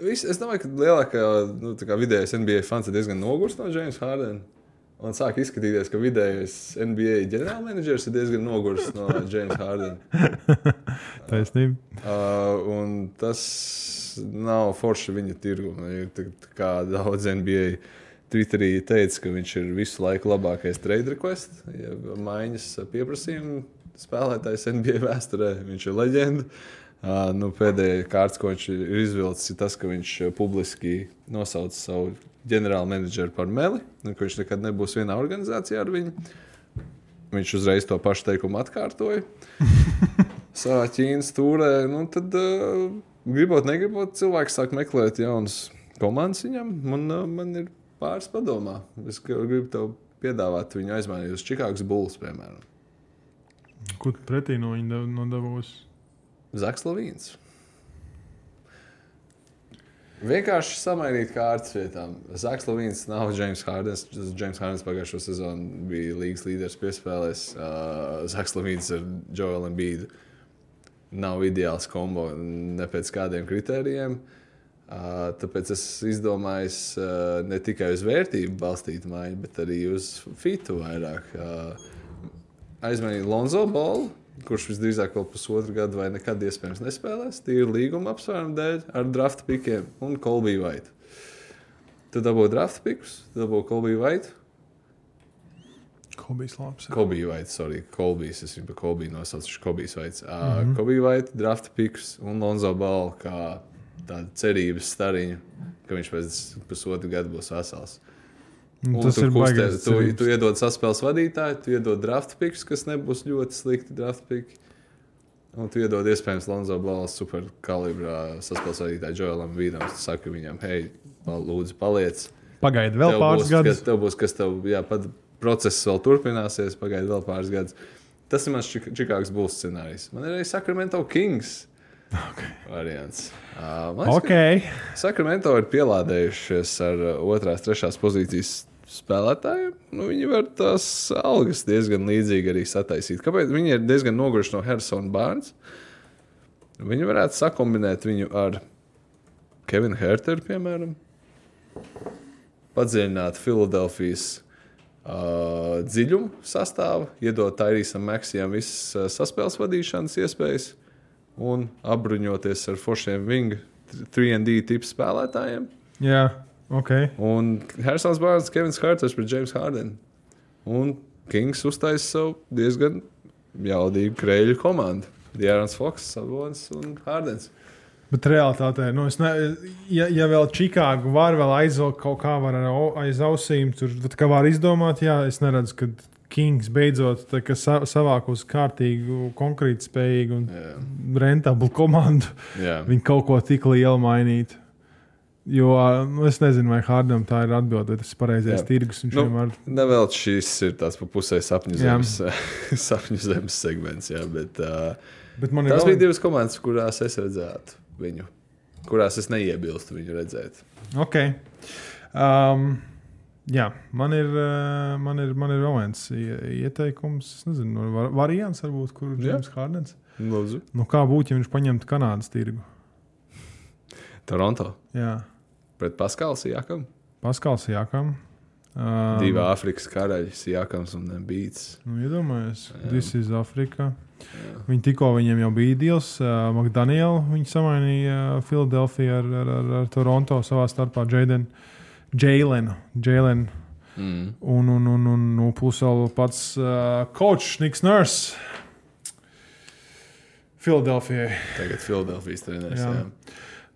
vis, es domāju, ka lielākā nu, tā vidējais NBA fans ir diezgan nogurs no James Harden. Un sāk izskatīties, ka vidējais NBA ģenerālmenedžers ir diezgan nogurs no James Harden. Taisnība. Uh, un tas nav forši viņa tirgu. Kā daudz NBA Twitterī teica, ka viņš ir visu laiku labākais trade request, ja maiņas pieprasījuma spēlētājs NBA vēsturē. Viņš ir leģenda. Uh, nu, pēdējais kārts, ko viņš ir izvilcis, ir tas, ka viņš uh, publiski nosauca savu ģenerāla menedžera par meli, un ka viņš nekad nebūs vienā organizācijā ar viņu. Viņš uzreiz to pašu teikumu atkārtoja. Savā Ķīnas stūrē, nu, tad uh, gribot, negribot, cilvēks sāk meklēt jaunas komandas viņam. Man, uh, man ir pāris padomā. Es gr- gribu tev piedāvāt viņu aizmainīt uz Čikāgas Bulls, piemēram. Tu pretī no viņa devos? Zaks Lavīns. Vienkārši samainīt kārtas vietām. Zaks Lavīns nav James Hardens. James Hardens pagājušo sezonu bija līgas līderis piespēlēs. Uh, Zaks Lavīns ar Joelu Embiidu nav ideāls kombo ne pēc kādiem kritērijiem. Uh, tāpēc es izdomāju uh, ne tikai uz vērtību balstītu maiņu, bet arī uz fitu vairāk. Uh, aizmainīt Lonzo Bolu, kurš visdrīzāk vēl pusotru gadu vai nekad iespējams nespēlēs. Tīri līguma apsvērumu dēļ ar draft pikiem un Kolbiju Vaitu. Tad dabūja draft pikus, dabūja Kolbiju Vaitu. Kobijs labs. Kolbiju Vaitu, sorry, Kolbijas. Es viņu par Kolbiju nosaucu, Kolbijas Vaits. Mm -hmm. Kolbiju Vaitu, draft pikus un Lonzo Balu kā tāda cerības stariņa, ka viņš pēc pusotru gadu būs vesels. Un Tas ir baigais. tu, tu iedod saspēles vadītāju, tu iedod draft pikus, kas nebūs ļoti slikti draft piki. Un tu iedod iespējams Lonzo Balas superkalibrā saspēles vadītāju Joelam Vīdam. Tu saki viņam, hei, lūdzu, paliec. Pagaidi vēl Tev pāris būs, gadus. Kas, tev būs, kas tev, jā, pat process vēl turpināsies, pagaidi vēl pāris gadus. Tas ir mans Čik- Čikāgas būs scenārijs. Man ir arī Sacramento Kings okay. variants. Uh, man liekas, Ok, ka Sacramento ir pielādējušies ar uh, otrās, trešās pozīcijas spēlētājiem. Nu, viņi var tās algas diezgan līdzīgi arī sataisīt. Kāpēc viņi ir diezgan noguruši no Harrisona Barnes? Viņi varētu sakumbinēt viņu ar Kevinu Herteru, piemēram, padziļināt Filadelfijas uh, dziļumu sastāvu, iedot Tairisam Maksijam visas uh, saspēles vadīšanas iespējas un apbruņoties ar foršiem vingu 3D tipu spēlētājiem. jā, ok. Un Harsons Bārns, Kevins Harters pret James Harden. Un Kings uztaisīja savu diezgan jaudīgu krēļu komandu. Dārns Foks, Sabonis un Hardens. Bet realitātē, nu, ne, ja, ja vēl Čikāgu var vēl aizvilkt kaut kā aiz ausīm, tur tad kā var izdomāt, jā, es neredzu, ka Kings beidzot tā, ka sa, savākus kārtīgu, konkrēti spējīgu un Jā. rentablu komandu. Jā. Viņi kaut ko tik lielu mainītu. Jo nu, es nezinu, vai Hārdam tā ir atbilde, vai tas ir pareizais Jā. tirgus. Nu, vienmēr Nevēl šis ir tāds pa pusē sapņu zemes, sapņu zemes segments. Jā, bet, uh, Bet man ir tās vēl- bija divas komandas, kurās es redzētu viņu. Kurās es neiebilstu viņu redzēt. Ok. Um, jā, man ir, man ir, man ir vēl viens ie- ieteikums. Es nezinu, var, variants varbūt, kur ir. James Hārdens. Nu, kā būtu, ja viņš paņemtu Kanādas tirgu? Toronto Jā, pret Paskālu Sijakam. Paskals Jākam. Um, Divi Āfrikas karaļi, Sijakams un Bīts. Nu, iedomājieties, tas ir Afrika. Viņi tikko viņiem jau bija deals. Uh, Makdaniela viņi samainīja uh, Filadelfiju ar, ar, ar, ar Toronto savā starpā. Jēlenu. Mm. Un, un, un, un nu, plus vēl pats uh, kočs Niks Nurs. Filadelfijai. Tagad Filadelfijas treneris.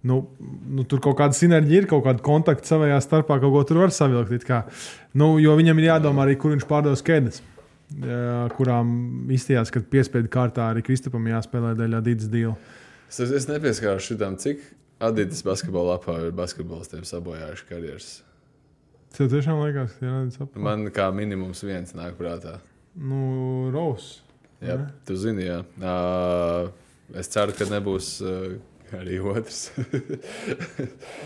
Nu, nu, tur kaut kāda sinerģija ir, kaut kāda kontakta savā starpā, kaut ko tur var savilkt. Nu, jo viņam ir jādomā arī, kur viņš pārdos kēdes. Kurām izstījās, ka piespiedu kārtā arī Kristupam jāspēlē daļā Dīdas dīla. Es, es nepieskāršu šitam, cik Adidas basketbola lapā ir basketbolistiem sabojājuši karjeras. Tev tiešām liekas, ka ir apziņā. Man kā minimums viens nāk prātā. Nu, Rose. Jā, Ne? tu zini, jā. Uh, es ceru, ka nebūs uh, arī otrs.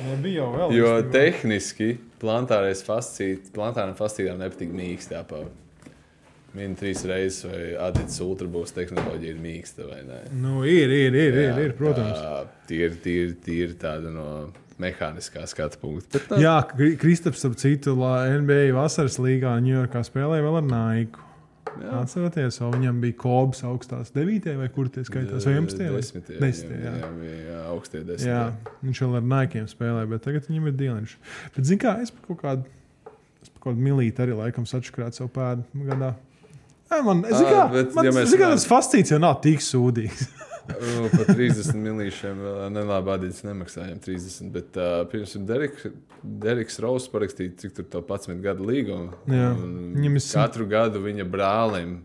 Nebija jau vēl. jo īstenībā. tehniski plantārais fascīt, plantāram fascītām nepatīk mīkstā pava. Viņa trīs reizes vai Adidas ultrabūs tehnoloģija ir mīksta vai ne? Nu, ir, ir, ir, ir, ir protams. Tīri, tīri, tīri tāda no mehāniskā skatu punkta. Bet, nu, Jā, Kri- Kristaps, ap citu, NBA vasaras līgā Ņujorkā spēlēja vēl ar Naiku. Atcerieties, vai viņam bija kobs augstās 9. vai kur tie skaitās? Vai 11. vai Desmitie, 10. Jā. jā, jā, augstie desmitie. Jā, viņš vēl ar naikiem spēlē, bet tagad viņam ir dieliņš. Bet, zini, kā es par kaut kādu, es par kaut kādu milīti arī laikam sačakrātu savu pēdu gadā. Jā, man, zini, kā, bet, man, ja zini, kā tas fascīts jau nav tik sūdīgs. Nu, Par 30 miljoniem vēl nelāba Adidas nemaksājām 30. Bet, uh, piemēram, Deriks, Deriks Rauss parakstīja cik tur to 11 gadu līgumu. Viņam ir Katru gadu viņa brālim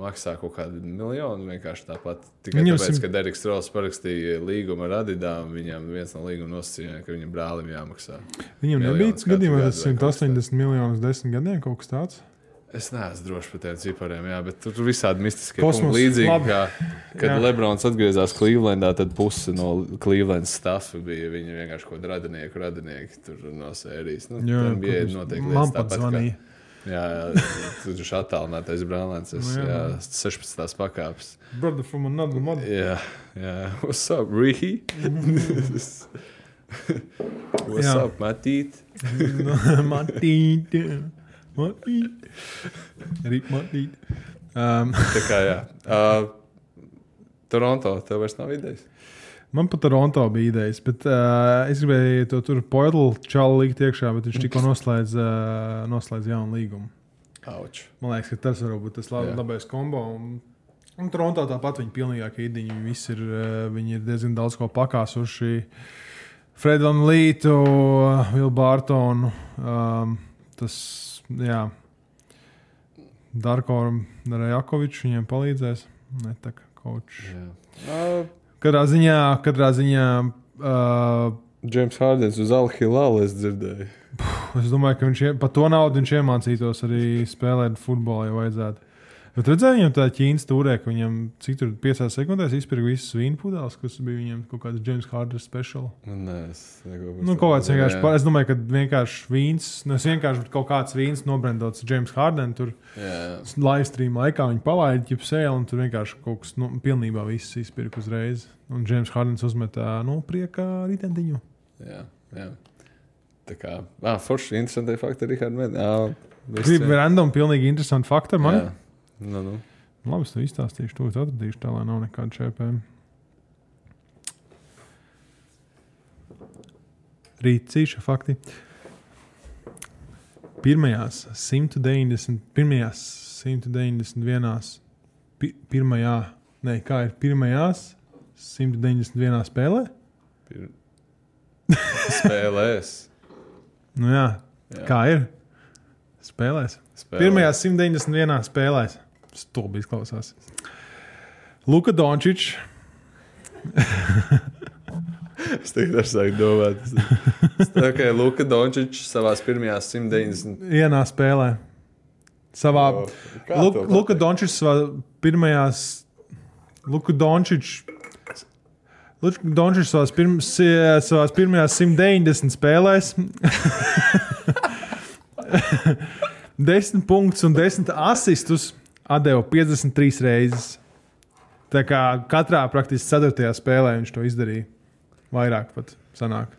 maksā kaut kādu miljonu. Vienkārši tāpat. Tikai Viņam tāpēc, simt- ka Deriks Rauss parakstīja līgumu ar Adidas, viņam viens no līguma nosacījumiem, ka viņam brālim jāmaksā. Viņam nebija gadījumā tas vai kaut kas 180 miljonus desmit gadiem kaut kas tāds. Es neesmu drošs par tiem cipariem, jā, bet tur visādi mistiskie punkti. Līdzīgi labi. kā kad Jā. Lebrons atgriezās Clevelandā, tad puse no Clevelandas stāsta bija viņa vienkārši kaut kāda radinieku radinieki tur no sērijas. Nu, Jā, bija noteikti lietas pat tāpat kā- zvanīja. Jā, jā, tur viņš attālinātais brālēns. Es, Nu, jā. jā, 16. pakāpes. Brother from another mother. Jā, jā. What's up, Rihi? What's Jā. up, Matīt? Matīt. Matīt. Rīt matīt. Um, Tā kā jā. Uh, Toronto, tev vairs nav idejas. man pat Toronto bija idejas, bet uh, es gribēju to tur poilu čalu likt iekšā, bet viņš tikko noslēdz, uh, noslēdz jaunu līgumu. Auč. Man liekas, ka tas var būt tas lab, labais kombo. Un, un Toronto tāpat viņa pilnīgākie īdiņi. Viņi ir, eh, viņi ir diezgan daudz ko pakāsuši. Fredu Lītu, Vilu Bārtonu. Um, tas, jā. Darko Rajakovičs viņiem palīdzēs. Ne tā kā. Uh, Katrā ziņā, katrā ziņā uh, Džeims Hārdens uz Alhilālu es dzirdēju. Es domāju, ka viņš par to naudu viņš iemācītos arī spēlēt futbolu, ja vajadzētu. Bet redzēju, viņam tā ķīnas turē, ka viņam cik tur 5 sekundēs izpirka visas vīnu pudeles, kas bija viņam kaut kāds James Harder special. Nē, es Nu, kaut kāds vienkārši, par, es domāju, ka vienkārši vīns, nu, es vienkārši kaut kāds vīns nobrendots James Harden, tur live stream laikā viņi palaida ķip sēli un tur vienkārši kaut kas, nu, pilnībā viss izpirka uzreiz. Un James Hardens uzmetā, nu, priekā ritentiņu. jā, jā. Tā kā, ah, forši, interesanti fakti. Jā, viss Gribu random, pilnīgi interesanti fakti ar mani. Jā. Nu, nu. Labi, es to izstāstīšu, to es atradīšu, tā lai nav nekāda šēpēm. Rīcīša fakti. Pirmajās 190, pirmajās 191, pi, pirmajā, ne, kā ir pirmajās 191 spēlē? Pir... Spēlēs. Nu jā, Jā. kā ir? Spēlēs. Spēlēs. Pirmajās 191 spēlēs. Stulbi izklausās. Luka Dončičs. Es tikai sāku domāt. Tā kā Luka Dončičs savā pirmajās 190. vienā spēlē. Savā O, kā Lu, Luka? Dončičs savā pirmajās. Luka Dončičs. Luka Dončičs savās, pirm, pirmajās 190 spēlēs. 10 punktus un 10 asistus atdeva 53 reizes. Tā kā katrā praktiski 4. spēlē viņš to izdarīja. Vairāk pat sanāk.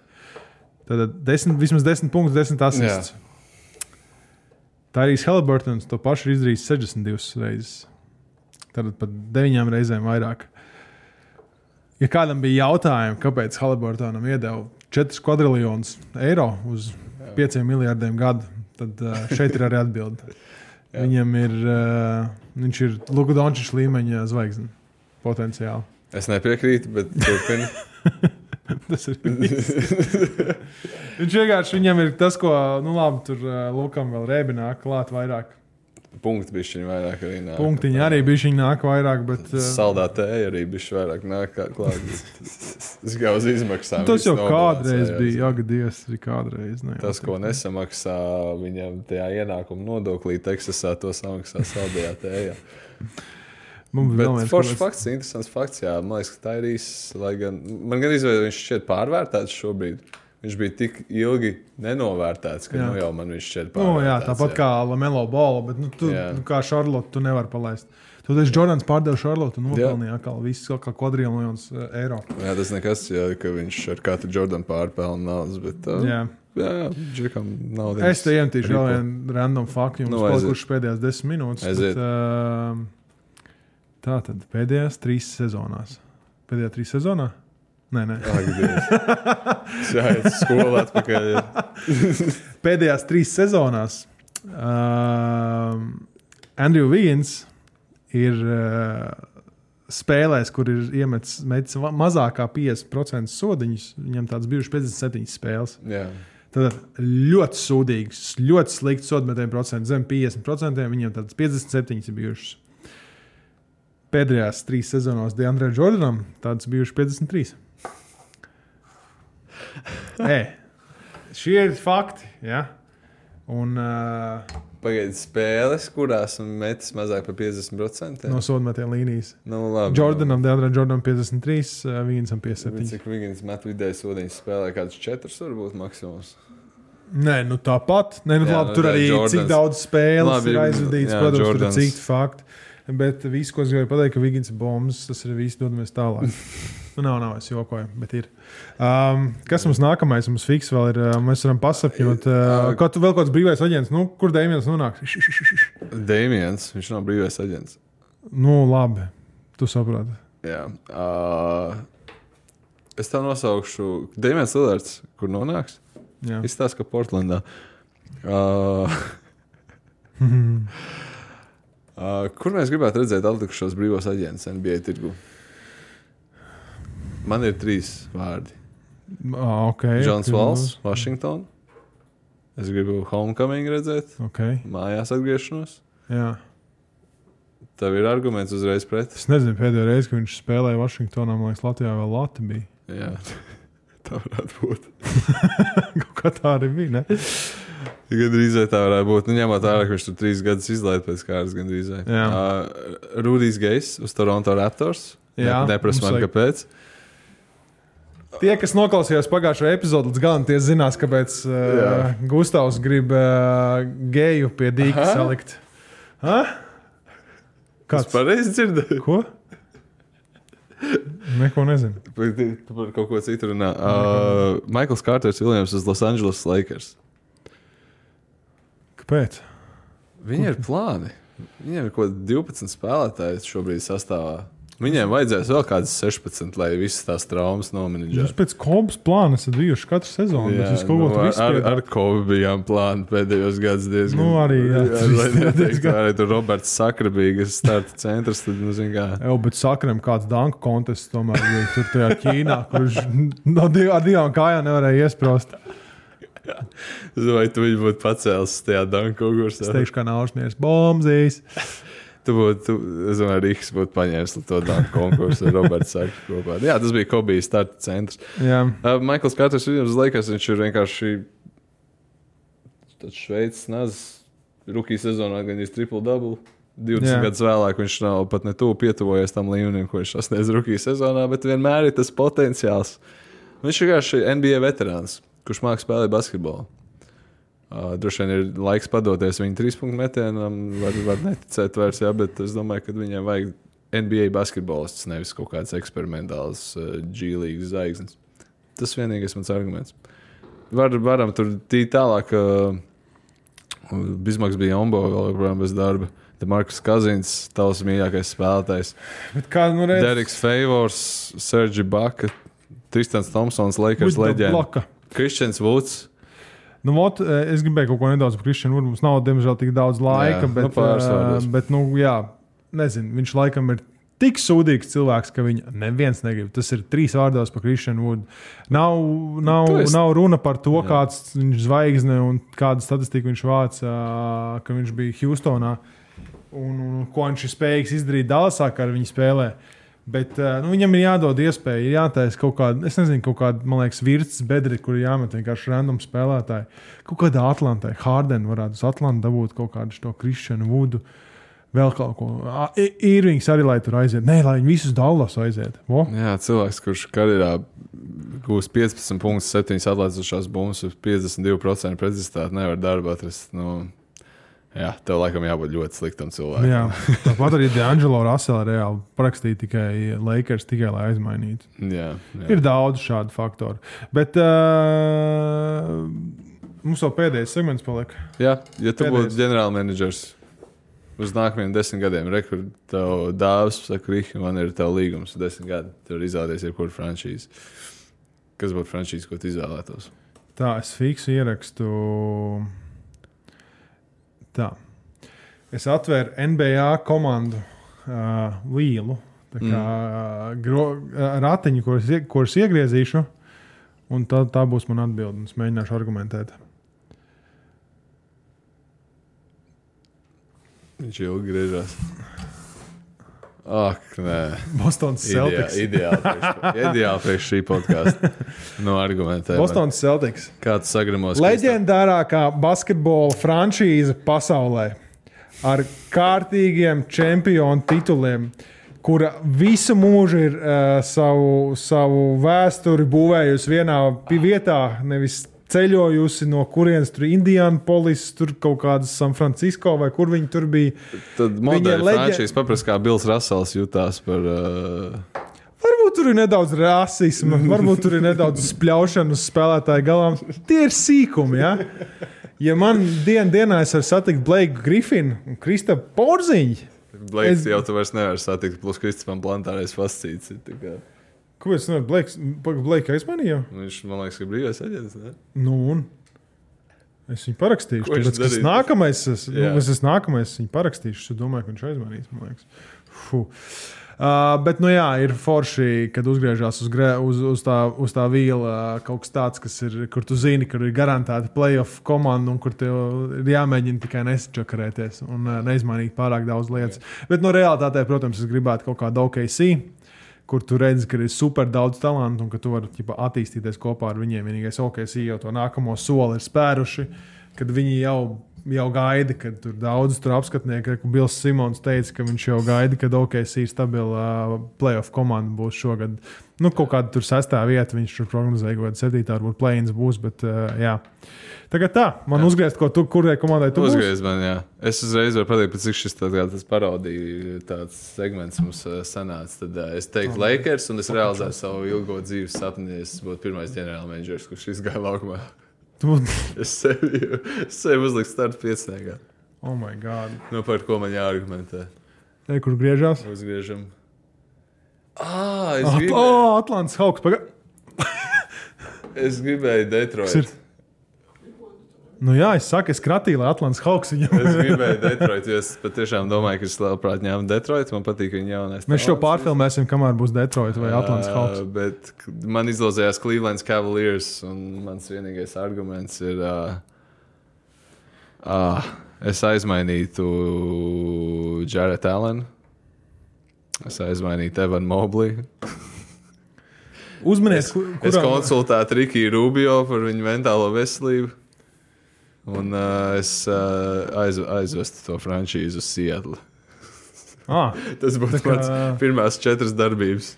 Tad 10, vismaz 10 punktus, 10 asistus. Tā arī Heliburtons to pašu ir izdarījis 62 reizes. Tad pat 9 reizēm vairāk. Ja kādam bija jautājumi, kāpēc Heliburtonam iedeva 4 kvadriljonus eiro uz 5 miljardiem gadu, tad uh, šeit ir arī atbilde. Viņam ir, uh, viņš ir Luka Dončiča līmeņa zvaigzne potenciāli. Es nepiekrītu, bet. Tas ir. Viņš vienkārši viņam ir tas, ko, nu, labi, tur uh, Lukam vēl rēbinā klāt vairāk. Punkti bija vairāk arī nāk. Punktiņi arī bija nāk vairāk, bet uh, Saldā tēja arī bija vairāk nāk klāt. Tas jau uz izmaksām. tas jau kādreiz bija. Jā, gadies, arī kādreiz. Ne, Tas, ko nesamaksā viņam tajā ienākuma nodoklī, Teksasā, to samaksā saldajā tējā. Mums bija viens foršs fakts, interesants fakts. Jā, man liekas, ka tā ir īsa. Lai gan man gan izvēlējās, viņš šķiet pārvērtēts šobrīd. Viņš bija tik ilgi nenovērtēts, ka Jā. nu jau man viņš šķiet Nu, pārvērtēts. jā, tāpat kā Lamelo Bola, bet nu, tu, Jā. nu, kā Charlotte, tu nevari palaist. Tu taču Jordans pārdeva Charlotte un nopelnīja atkal visu kā kvadriljonus uh, eiro. Jā, tas nekas, jā, ka viņš ar katru Jordanu pārpelna naudas. Bet, uh, Jā. jā, jā Džekam nav Es te iemetīšu vēl vienu random faktu, jums Nu, nu, palikušas pēdējās desmit minūtes. Bet, uh, tā tad pēdējās trīs sezonās. Pēdējā trīs sezonā? Nē, nē. Dievs. Jā, iet uz skolu atpakaļ. jā. Pēdējās trīs sezonās uh, Andrew Vīns ir uh, spēlēs, kur ir iemetis metis mazākā 50% sodiņus, viņam tāds bijuši 57 spēles. Jā. Tad ļoti sūdīgs, ļoti slikts sodmetēju procents, zem 50%. Viņam tāds 57 ir bijušas. Pēdējās trīs sezonās Deandre Jordanam tāds bijuši 53. e, šie ir fakti. Ja? Un, uh, Pagaidiet, spēles, kurās un metis mazāk par 50%. no sodmetēju līnijas. Nu, labi. Jordanam, Deandre Jordanam 53, uh, Vīnsam Bet 57. Cik Vigins met vidēji sodiņas spēlē, kāds četrs varbūt maksimums. Nē, nu tāpat. Nē, nu, Jā, labi, nu, tur arī Jordans. cik daudz spēles Labi, ir aizvadīts. jā, Protams, tur ir Jordans. citi fakti. Bet viss, ko es gribēju pateikt, ka Vigins ir bombas, tas ir viss, dodamies tālāk. nu, nav, nav, es jokoju, bet ir. Um, kas mums nākamais? Mums fiks vēl ir. Uh, mēs varam pasapņot. Uh, kaut vēl kāds brīvais aģents, nu, kur Dēmons nonāks? Dēmijans, viņš nav brīvais aģents. Nu, labi. Tu saproti. Jā. Uh, es tā nosaukšu Dēmijans Lillards, kur nonāks. Jā. Izstāsta, ka Portlandā. Uh, uh, kur mēs gribētu redzēt atlikušos brīvos aģentus NBA tirgu? Man ir trīs vārdi. Ah, okay, Džons ok, Valls, Washington. Es gribu homecoming redzēt, Okay, mājās atgriešanos. jā. Tev ir arguments uzreiz pret. Es nezinu, pēdējo reizi, kad viņš spēlēja Vašingtonā, man liekas, Latvijā vēl Latvija. Jā, tā varētu būt. Kaut kā tā arī bija. Ne? Gan drīz tā varētu būt. Nu, ņemot vērā, ka viņš tur trīs gadus izlaiž pēc kārtas, gan drīz. Jā. Uh, Rudijs Gejs uz Toronto Raptors. Jā, ne, neprasa mums man, vajag- kāpēc. Tie, kas noklausījās pagājušo epizodu līdz galam, tie zinās, kāpēc uh, Gustavs grib uh, geju pie dīķa salikt. Ha? Kāds Kāds? pareizi dzirdēja? Ko? Neko nezinu. Tu par kaut ko citu runā. Uh, Maikls Kārters Viljams uz Los Angeles Lakers. Kāpēc? Viņiem ir plāni. Viņiem ir kaut kādi 12 spēlētāji šobrīd sastāvā. Viņiem vajadzēs vēl kādas 16, lai visas tās traumas Jūs nomenedžētu. pēc kopas plāna esat bijuši katru sezonu. bet Jūs kaut ko nu, tur ar, ar, Kovu bijām plāni pēdējos gados diezgan. Nu, arī, jā, jā, viss neteiktu, diezgan- arī tur Roberts Sakra bija, kas starta centrs, tad, nu, kā. Jā, bet sakram, kāds danku kontests tomēr bija tur tajā Ķīnā, kurš no div, ar divām kājām nevarēja iesprāst. Es domāju, tu viņu būtu pacēlis tajā danku Es konkursā. teikšu, kā nāšmies bombzīs. Tu būtu, tu, es domāju, Rīgas būtu paņēmis to danku konkursu ar Robertu Sakra kopā. Jā, tas bija Kobijas starta centrs. Jā, Uh, Maikls Kārters Viljams Lakers, viņš ir vienkārši šveicis nazis. Rukijas sezonā gan ir triple double. 20 Jā. Gadus vēlāk viņš nav pat ne tuvu pietuvojies tam līmenim, ko viņš sasniedz Rukijas sezonā, bet vienmēr ir tas potenciāls. Viņš ir vienkārši NBA veterāns, kurš mākslinieks spēlē basketbolu. Uh, droši vien ir laiks padoties viņa trīspunktu metienam, var, var neticēt vairs, jā, bet es domāju, ka viņam vajag NBA basketbolists, nevis kaut kāds eksperimentāls uh, G-līgas zvaigznes. Tas vienīgais mans arguments. Var, varam tur tīt tālāk. Uh, Bismaks bija Ombo vēl joprojām bez darba. Te Markus Kazins, tavs mīļākais spēlētājs. bet kā nu redz, Deriks Favors, Sergi Baka, Tristans Thompsons, Lakers leģenda. Kristians Vuds. Nu, ot, eh, es gribēju kaut ko nedaudz par Kristiānu Vūdu. Mums nav, diemžēl, tik daudz laika. Jā, nu, bet, pāris eh, vārdos. bet, nu, jā, nezinu, viņš laikam ir tik sūdīgs cilvēks, ka viņa neviens negrib. Tas ir trīs vārdos par Kristiānu Vūdu. Nav, nav, Tu esi- nav runa par to, jā. kāds viņš zvaigzne un kādu statistiku viņš vāc, eh, ka viņš bija Houstonā un, un ko viņš ir spējīgs izdarīt Dallasā, kā ar viņu spēlē. Bet uh, nu, viņam ir jādod iespēja, ir jātaisa kaut kāda, es nezinu, kaut kāda, man liekas, virsmas bedri, kur ir jāmet vienkārši random spēlētāji. Kaut kādā Atlantā, Hardena varētu uz Atlantu dabūt kaut kādu to Kristiānu Vudu. Vēl kaut ko. Īrvings arī, lai tur aiziet. Nē, lai viņi visus Dallas aiziet. O? Jā, cilvēks, kurš karjerā gūs 15 punktus, 7 atlaidušās bumbas, uz 52% precizitāti, nevar darbu atrast. Nu, jā, tev laikam jābūt ļoti sliktam cilvēkam. Jā, tāpat arī D'Angelo Russell reāli parakstīja tikai Lakers, tikai lai aizmainītu. jā, jā. Ir daudz šādu faktoru. Bet uh, mums vēl pēdējais segments paliek. jā ja tu Pēdējais. būtu ģenerālmenedžers uz nākamajiem desmit gadiem, rekur tev dāvs, saka, Rīga, man ir tev līgums desmit gadi, tur izvēlēties jebkuru franšīzi. Kas būtu franšīze, ko tu izvēlētos? Tā, es fiksu ierakstu. Tā. Es atvēru NBA komandu uh, vīlu. Tā kā gro, ratiņu, kurus, kurus iegriezīšu, un tā, tā būs mana atbilde. Es mēģināšu argumentēt. Viņš ilgi griežas. Ak, nē. Bostonas Ideāli, Celtics. ideāli, priekš, ideāli priekš šī podkāsta. No argumentējuma. Bostonas Celtics. Kā tu sagramos? Leģendārākā basketbola franšīze pasaulē ar kārtīgiem čempionu tituliem, kura visu mūžu ir uh, savu, savu vēsturi būvējusi vienā vietā, nevis ceļojusi no kurienes tur Indianapolis, tur kaut kādas San Francisco vai kur viņi tur bija. Tad modeļa leģe- frančijas paprast, kā Bills Rasels jutās par. Uh, Varbūt tur ir nedaudz rasisma, varbūt tur ir nedaudz spļaušana uz spēlētāju galām. Tie ir sīkumi. Ja, ja man dienā dienā es varu satikt Blake Griffinu un Kristapam Porziņu, Blakes Es- jau tu vairs nevari satikt, plus Kristofam Plantārais fascīts. ir ko es nezinu, Blake, Blake aizmanīju. Viņš, man liekas, ka brīvais aģents. Nu, un es viņu parakstīšu. Ko Tāpēc, es darīs? nākamais, es, nu, Jā. es esmu nākamais, es viņu parakstīšu. Es domāju, ka viņš aizmanīs. Uh, bet, nu jā, ir forši, kad uzgriežas uz, grē- uz, uz, tā, uz tā vīla kaut kas tāds, kas ir, kur tu zini, kur ir garantēta playoff komanda un kur tev ir jāmēģina tikai nesačakarēties un uh, neizmainīt pārāk daudz lietas. Bet, no realitātē, protams, es gribētu kaut kādu OKC. Kur tu redzi, ka ir super daudz talantu un ka tu vari ķipa, attīstīties kopā ar viņiem. Vienīgais, OKC jau to nākamo soli ir spēruši, kad viņi jau, jau gaida, kad tur daudz tur apskatnieki, ka Bills Simons teica, ka viņš jau gaida, kad OKC stabila uh, playoff komanda būs šogad. Nu, kaut kāda tur sestā vieta, viņš tur prognozēja, ka septītā varbūt plēns būs, bet uh, jā. Tagad tā, man uzgriezt, ko tu, kurai komandai tu būsi. Uzgriez man, jā. Es uzreiz varu pateikt, cik šis tā kā tas parodija, tāds segments mums sanāca. Tad uh, es teiktu Lakers, un es realizēju savu ilgo dzīves sapni. Es būtu pirmais ģenerālmenedžers, kurš izgāja laukumā. Es sevi, sevi uzliku startu piecniekā. Oh, my God. Nu, par ko man jāargumentē? Te, kur griežās? Uzgriežam. Ah, es, At, gribēju, oh, Atlants Hawks. Paga... es gribēju Detroit. Nu jā, es saku, es kratīju, lai Atlants Hawks viņam. Es gribēju Detroit, jo es patiešām domāju, ka es labprāt ņēmu Detroit. Man patīk viņa jaunais. Mēs šo pārfilmēsim, kamēr būs Detroit vai Atlants Hawks. Uh, bet man izlozējās Cleveland Cavaliers, un mans vienīgais arguments ir, uh, uh, es aizmainītu Jared Allen. Es aizmainītu Evanu Mobley. Uzmaniet, Es, kur, es konsultētu Rikiju Rubio par viņu mentālo veselību. Un uh, es uh, aiz, aizvestu to franšīzu uz Seattle. Ah, Tas būtu kā- mans pirmās četras darbības.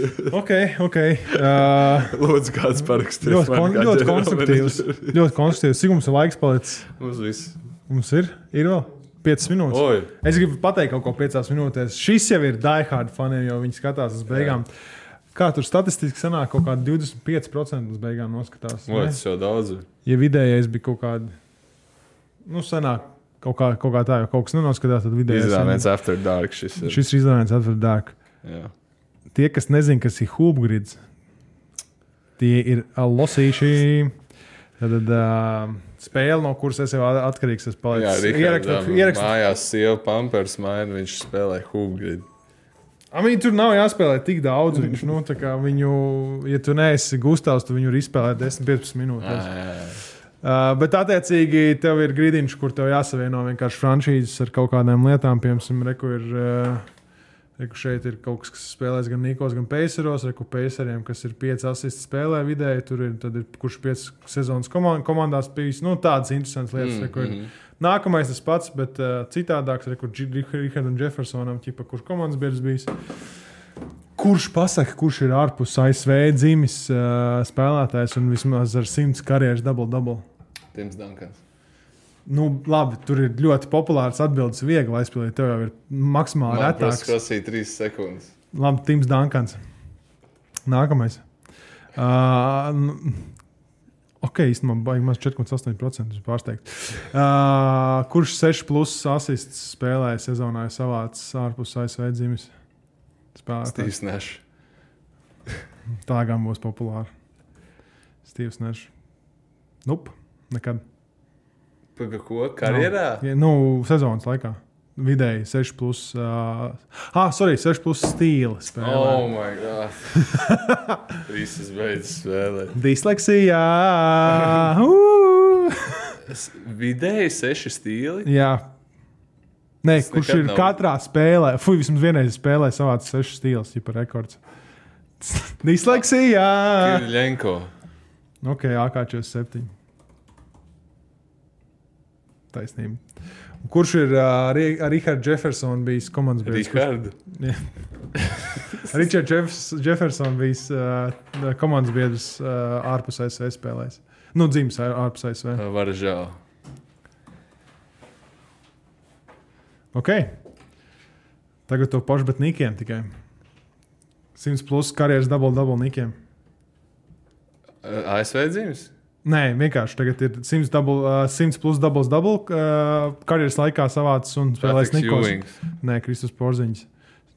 ok, ok. Uh, Lūdzu, kāds parakstīs. ļoti, kon, kā ļoti konstruktīvs. ļoti konstruktīvs. Cik mums ir laiks palicis? Mums viss. Mums ir, ir vēl 5 minūtes. Oi, Es gribu pateikt kaut ko 5 minūtēs. Šis jau ir diehard faniem, jo viņi skatās uz beigām. Kā tur statistiski sanāk, kaut kādi 25% uz beigām noskatās. tas jau daudz. Ja vidējais bija kaut kāda, nu, senāk, kaut kā, kaut kā tā, ja kaut kas nenoskatās, tad vidējais Izrādījums After Dark šis ir. Šis ir izdevums atver dārg. Jā. Tie, kas nezina, kas ir hūbgrids, tie ir losīši. Tad, uh, spēle, no kuras es jau atkarīgs esmu Jā, palicis. Rikardam Ierakstīt, mājās sieva pampers maina, viņš spēlē hūgridu. Viņi tur nav jāspēlē tik daudz. Viņš, nu, tā kā viņu, ja tu neesi Gustavs, tad viņu var izspēlēt 10-15 minūtes. Uh, bet, attiecīgi, tev ir grīdiņš, kur tev jāsavieno vienkārši franšīzes ar kaut kādām lietām. Piemēram, reku ir, uh, reku šeit ir kaut kas, kas spēlēs gan Nikos, gan Pēceros, reku Pēceriem, kas ir 5 asists spēlē vidēji. Tur ir, ir kurš 5 sezonas komand, komandās bijis. Nu, tādas interesantas lietas. Mm, reku, ir. Nākamais tas pats, bet uh, citādāks ir, kur Rihardam Jeffersonam, ķipa, kurš komandas biedrs bijis. Kurš pasaka, kurš ir ārpus ASV dzimis uh, spēlētājs un vismaz ar 100 karjeras double-double? Tims Dankans. Nu, labi, tur ir ļoti populārs atbildes, viegli aizpildīt. Tev jau ir maksimāli Man tas retāks. prasīja trīs sekundes. Labi, Tims Dankans. Nākamais. Uh, ok, īstenībā baigi maz 4,8% es pārsteigts. Uh, kurš 6 plus asists spēlēja sezonā savāds ārpus ASV dzimis? Spēlētājs. Nešs. Tā gan būs populāra. Stīvs Nešs. Nup, nekad. Paga ko? Karjerā? Ja, nu, sezonas laikā. Vidēji 6, plus, uh, ah, sorry, 6 plus stila spēlē. Oh, my God. Visas beidzas spēlēt. Disleksija! Vidēji seši stili. Jā. Nē, Tas kurš ir nav. katrā spēlē? Fui, vismaz vienreiz spēlē savāds sešas stils, ja par rekords. Disleksija! Kiriļenko. Ok, AK47. Taisnība. Kurš ir uh, Rihards Jeffersons bijis komandas biedrs? Rihardu. Ričards Jeffs- Jeffersons bijis uh, komandas biedrs uh, ārpus ASV spēlēs. Nu, dzimis ār- ārpus ASV. Varžā. Ok. Tagad to pašu, bet nikiem tikai. 100 plus karjeras double double nikiem. ASV dzimis? Nē, vienkārši tagad ir 100, double, uh, 100 plus double double uh, karjeras laikā savāds un spēlēs Patriks Nikos. Nē, Kristus Porziņš.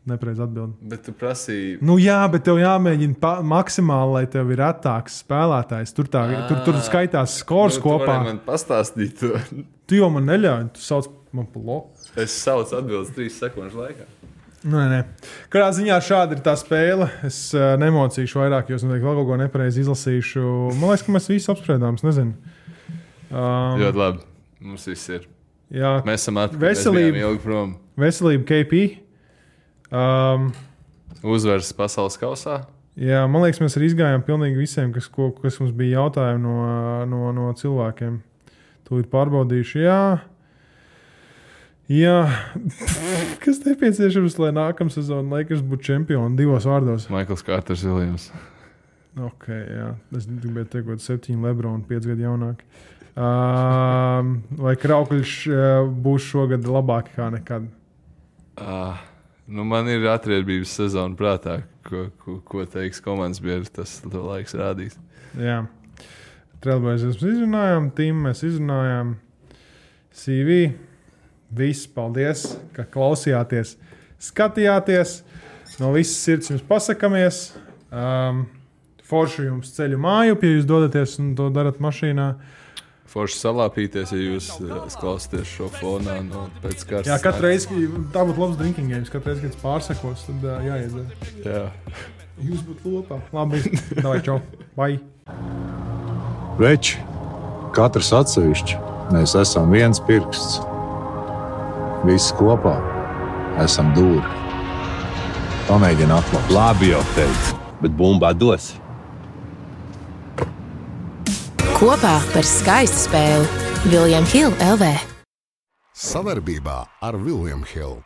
Nepareiz atbild. Bet tu prasīji. Nu, jā, bet tev jāmēģina pa, maksimāli, lai tev ir retāks spēlētājs. Tur, tā, tur, tur skaitās skors nu, kopā. Man pastāstīt. Tu jau man neļauj, tu sauc man loku. es saucu atbildēt trīs sekundžu laikā. Nu, nē, nē. Kādā ziņā šāda ir tā spēle. Es uh, nemocīšu vairāk, jo es noteikti vēl kaut ko nepareizi izlasīšu. Man liekas, ka mēs visi apspriedām, es nezinu. Um, Ļoti labi. Mums viss ir. jā, Mēs esam atpakaļ. Veselība. Prom. veselība KP. Um, Uzvaras pasaules kausā. jā, man liekas, mēs arī izgājām pilnīgi visiem, kas, ko, kas mums bija jautājumi no, no, no cilvēkiem. Tūlīt pārbaudīšu. Jā. Jā, kas nepieciešams, lai nākamā sezona Lakers būtu čempioni divos vārdos? Maikls Kārters Viljams. Ok, jā. Es gribēju teikt, ka septiņi Lebroni, pieci gadi jaunāki. Um, vai Kraukļš uh, būs šogad labāk kā nekad? Uh, nu man ir atriebības sezona prātā, ko, ko, ko teiks komandas biedrs. Tas laiks rādīs. Jā, Trailblazers mēs izrunājām, Tim mēs izrunājām, CV. Viss, paldies, ka klausījāties, skatījāties. No visas sirds jums pasakāmies. Um, Forši jums ceļu māju, ja jūs dodaties un to darat mašīnā. Forši salāpīties, ja jūs uh, klausāties šo fonā no kārtas. Jā, katru reizi, kad tā būtu labs drinking games, katru reizi, kad es pārsakos, tad uh, jāiedzer. Jā. Jūs būtu lopā. Labi, davai, čau. Bye. Veči, katrs atsevišķi, mēs esam viens pirksts. Visi kopā esam dūri. Pamēģini atklāt. Labi jau teicu, bet bumbā dos. Kopā par skaistu spēli Viljams Hilde LV. Savarbībā ar William Hill.